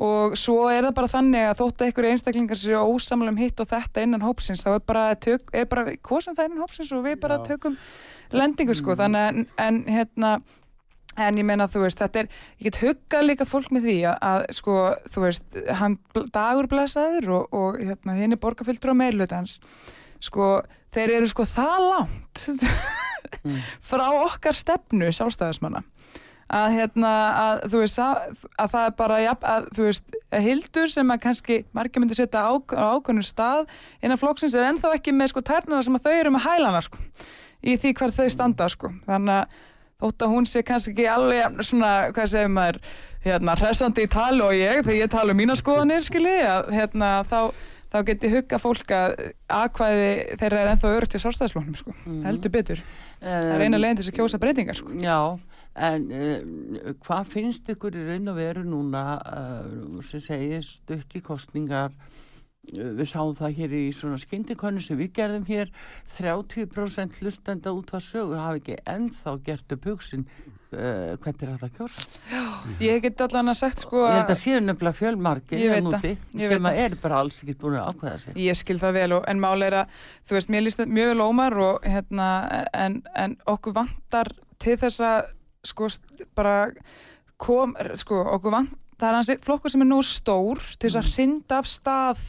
og svo er það bara þannig að þótt að einhverju einstaklingar séu ósamlega um hitt og þetta innan hópsins þá er bara, tök, er bara kosin það innan hópsins og við bara Já. tökum lendingu sko þannig að en hérna En ég meina, þú veist, þetta er, ég get huggað líka fólk með því að, að sko, þú veist, hann bl- dagur blessaður og, og hérna, henni borgarfylgdur á meirlutans, sko, þeir eru sko það langt (laughs) frá okkar stefnu sjálfstæðismanna. Að hérna, að þú veist að, að það er bara, ja, að þú veist að Hildur sem að kannski margir myndi setja á, á ákveðnum stað innan flokksins er ennþá ekki með sko tærnana sem að þau eru með hælana sko, í því hvar þau standa sko, þannig að þótt að hún sé kannski ekki alveg svona, hvað segir maður, hérna, hressandi í tali og ég, þegar ég tala um mína skoðanir, skilji, að hérna, þá, þá get ég hugga fólk að aðkvæði þeirra er ennþá örugt í sálstæðisflóknum, sko, heldur betur. Það er eina leginn til þess að kjósa breytingar, sko. Já, en uh, hvað finnst ykkur í raun og veru núna uh, sem segir stutt í kostningar við sáum það hér í svona skyndikönnu sem við gerðum hér. 30% hlustenda út að sögu hafi ekki ennþá gert upp hugsin uh, hvernig er þetta að kjósa? Ég get allan að sagt, sko, ég held að séu nefnilega fjölmarki veit hérna sem að er bara alls ekki búin að ákveða sig. Ég skil það vel og, en máli er að þú veist, mér líst þetta mjög vel ómar og hérna, en, en okkur vantar til þess að sko bara kom, sko okkur vantar það er hans flokkur sem er nú stór til þess að hrinda af stað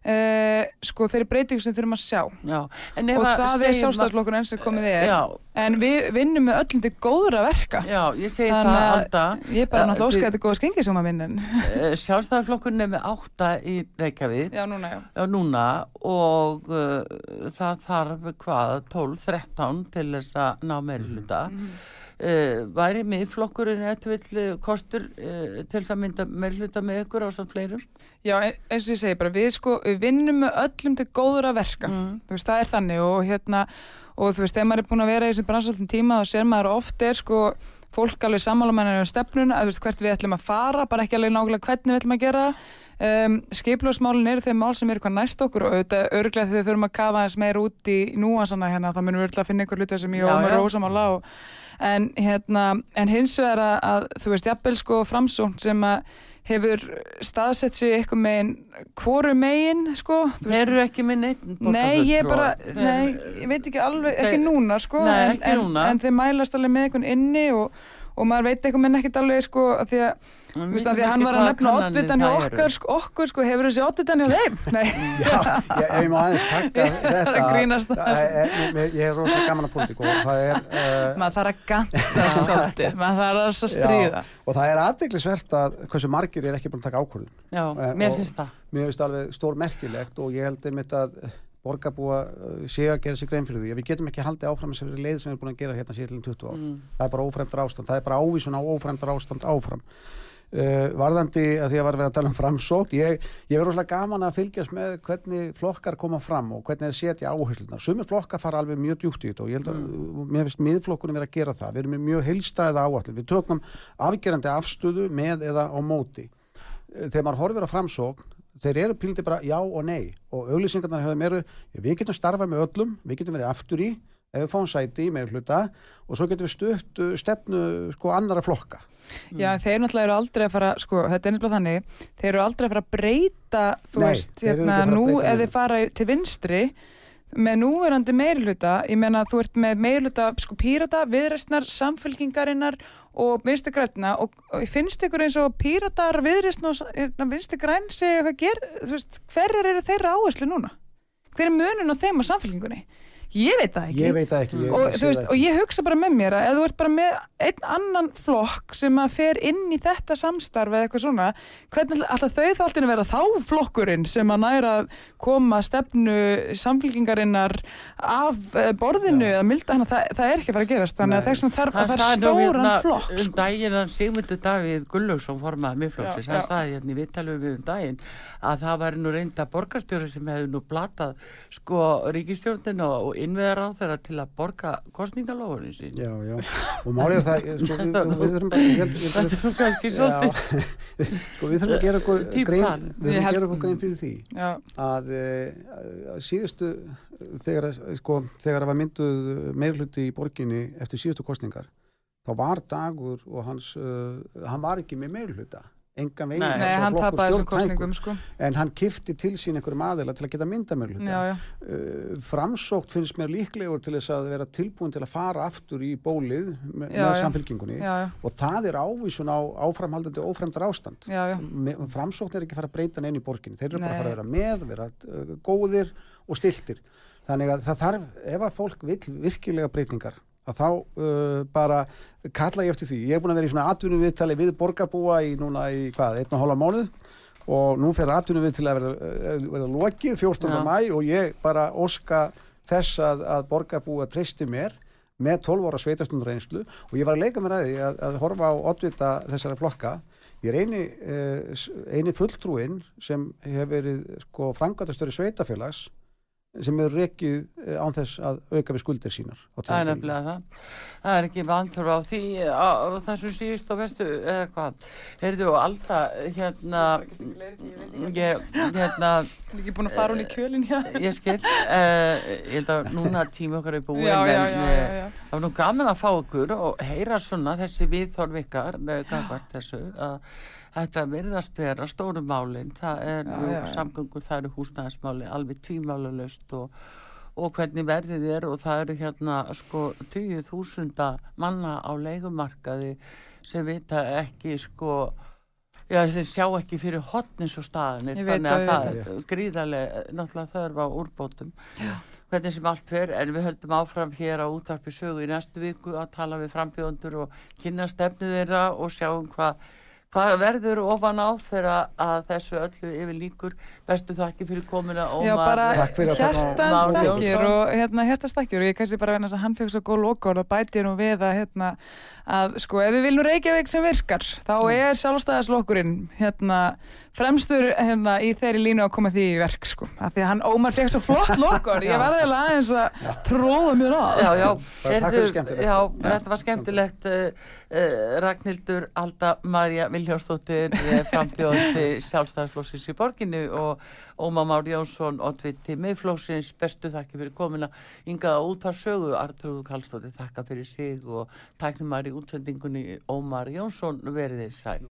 uh, sko þeirri breytingu sem þurfum að sjá. Já, og að það er sjálfstæðarflokkur enn sem komið er. Já, en við vinnum með öllum til góðra verka. Já, ég segi það að alltaf ég er bara Eh, náttúrulega þið- óskæði þetta góða skengi sem að vinna sjálfstæðarflokkurinn er með átta í Reykjavík. Já, núna, núna. Og uh, það þarf hvað, 12, 13 til þess að ná meiri hluta. Uh, væri miðflokkurinn eitthvað kostur uh, til þess að mynda meiri hluta með ykkur á samt fleirum? Já, en- eins og ég segi bara, við sko, við vinnum með öllum til góðra verka, Mm. þú veist, það er þannig og hérna, og þú veist, ef maður er búin að vera í þessum bransaltum tíma, þá sér maður að oft er sko, fólk alveg sammála með um stefnuna, að þú veist, hvert við ætlum að fara, bara ekki alveg nákvæmlega hvernig við ætlum að gera um, skipljósmálin eru þeim mál sem eru hvað næst okkur og auðvitað örglega þegar við þurfum að kafa aðeins meira út í núansana hérna, þá munum við örglega að finna einhver hluti sem ég og mér já. rósamála og en hérna, en hins vegar að, að þú veist, jafnvel sko framsókn sem að hefur staðsett sig eitthvað megin, hvoru megin sko, Þeir eru ekki með neitt Nei, ég bara, nei, ég veit ekki alveg, ekki núna sko, Nei, en, ekki en, núna. en þeir mælast alveg með einhvern inni og, og maður veit eitthvað menn ekkert alveg sko, að því að, Við þú veist, vitum að því að hann var að nefna oddvitan hjá það okkar, sko, okkur sko, hefur þessi oddvitan hjá þeim? (laughs) Nei, Já, ég, ég má aðeins taka (laughs) þetta grínast að- að- að- ég, er rosalega gaman að pólitík og það er uh, (laughs) maður þarf að ganta svolítið, maður þarf að stríða. og það er aðdeglisvert að hversu margir er ekki búin að taka ákvörðun Já, En- mér finnst það. mér finnst alveg stór merkilegt og ég held einmitt að borgarbúa uh, séu að gera sér grein fyrir því. Að við getum ekki haldið áfram þessari leið sem við erum búin að gera hérna síðan 20 ár Mm. það er bara ófremdar ástand, það er bara ávísun á ófremdar ástand áfram. Uh, varðandi að því að var vera að tala um framsókn ég, ég verður rosalega gaman að fylgjast með hvernig flokkar koma fram og hvernig þeir setja áherslunar sumir flokkar fara alveg mjög djúpt í þetta og ég held að Mm. mér finnst miðflokkunum vera að gera það. Við erum mjög heilstæða áallin við tökum afgerandi afstöðu með eða á móti. Eh, þegar maður horfir á framsókn þeir eru pílindi bara já og nei. Og auglýsingarnar hefur meru við getum starfað með öllum, við getum verið aftur í ef við fáum sæti í meira hluta og svo getum við stutt uh, stefnu sko annara flokka. Já, þeir náttúrulega eru aldrei að fara, sko, þetta er nefnilega þannig, þeir eru aldrei að fara að breyta, þú Nei, veist, hérna, nú ef þeir fara til vinstri, með núverandi meirhluta, ég meina þú ert með meirhluta, sko, pírata, viðreistnar, samfélkingarinnar og vinstri græna og, og finnst ykkur eins og píratar, viðreistn og hérna, vinstri græn segja hvað ger, þú veist, hverjar eru þeirra áherslu núna? Hver er munun á þeim á samfélkingunni? Ég veit það ekki ég veit það ekki ég, og, veist, það og ég hugsa bara með mér að ef þú ert bara með einn annan flokk sem að fer inn í þetta samstarf eða eitthvað svona, hvernig alltaf þau þá alltaf vera þá flokkurinn sem að næra að koma stefnu samfélkingarinnar af eh, borðinu eða milda hana, það, það er ekki að fara að gerast þannig að Nei. þess að þarf að það er stóran hérna flokk um sko. daginn að Sigmundur Davíð Gullaugsson formaði miðflokksins, Já, hann já. staði hérna í viðtalum við um daginn að það væri nú reynda borgarstjóri sem hefði nú blatað sko ríkistjórninu og innveðar á þeirra til að borga kostningalóðunin sín. Já, já. og málið er það sko, við, (laughs) við þurfum er kannski svolítið (laughs) sko, við þurfum að gera okkur (laughs) grein, við þurfum að gera okkur grein fyrir því Já, að, að síðustu þegar, sko, þegar að var mynduð meirhluti í borginni eftir síðustu kostningar þá var dagur og hans uh, hann var ekki með meirhluta engan veginn Nei. Nei, hann tapaði þessum kostningum sko. en hann kifti til sín einhverjum aðila til að geta mynda mér uh, framsókt finnst mér líklegur til þess að vera tilbúin til að fara aftur í bólið með, Já, með já. samfélkingunni já, já, og það er ávísun á áframhaldandi ófremdar ástand já, já. Me- framsókn er ekki að fara að breyta neinn í borginni þeir eru bara að fara að Nei. vera með, vera uh, góðir og stiltir þannig að það þarf, ef að fólk vill virkilega breytingar að þá uh, bara kalla ég eftir því ég er búin að vera í svona atvinnum viðtali við borgarbúa í núna í hvað, einn og hálfa mánuð og nú fer atvinnum við til að verða, uh, verða lokið 14. Já. mæ og ég bara óska þess að, að borgarbúa treysti mér með 12 ára sveitastundur reynslu og ég var að leika mér að því að, að horfa á oddvita þessara flokka ég er eini, uh, eini fulltrúinn sem hefur verið sko, frangatastöri sveitafélags sem hefur rekið uh, án þess að auka við skuldir sínar Það er nefnilega það. Það er ekki vantur á því á, á þessum síðust og vestu eða hvað. Heyrðu og alltaf hérna ég, hérna Ég er ekki búin að fara hún í kjölinn hjá ég skil uh, ég held að núna tími okkar er búin eh, það var nú gaman að fá okkur og heyra svona þessi eh, gagnvart þessu að þetta virðast vera stóru málin það er Já, já, já. samgöngur, það eru húsnæðismáli alveg tvímálulegst og, og hvernig verðið er og það eru hérna sko 20.000 manna á leigumarkaði sem vita ekki sko Já, þeir sjá ekki fyrir hotnins og staðinir, þannig að það er gríðarlega, náttúrulega þörf á úrbótum. Hvernig sem allt fer, en við höldum áfram hér á útarpi sögu í næstu viku að tala við frambjóðundur og kynna stefnu þeirra og sjáum hvað hvað verður ofan á þegar að þessu öllu yfir líkur bestu þakki fyrir komuna Já, bara Takk fyrir að taka á- hjertanstakir Már og hérna hjertanstakir og ég kannski bara vegna þess að hann fekk svo góð lokord og bæti nú við að hérna að sko ef við viljum Reykjavík sem virkar þá er sjálfstæðaslokkurinn hérna fremstur hérna í þeirri línu að koma því í verk sko. Af því að hann Ómar fekk svo flott lokord (laughs) ég var eða aðeins að tróða mér að Já, já, skemmtilegt. já, þetta var skemmtilegt. uh, uh, Ragnhildur Alda Marja Viljánsdóttir uh, frambjóðandi sjálfstæðarflóksins í borginni og Óma Már Jónsson oddviti miðflóksins bestu þakki fyrir komuna. Yngaða út af sögu Artrúðu Kallstóttir þakka fyrir sig og tæknum maður í útsendingunni Ómar Jónsson veriði sæl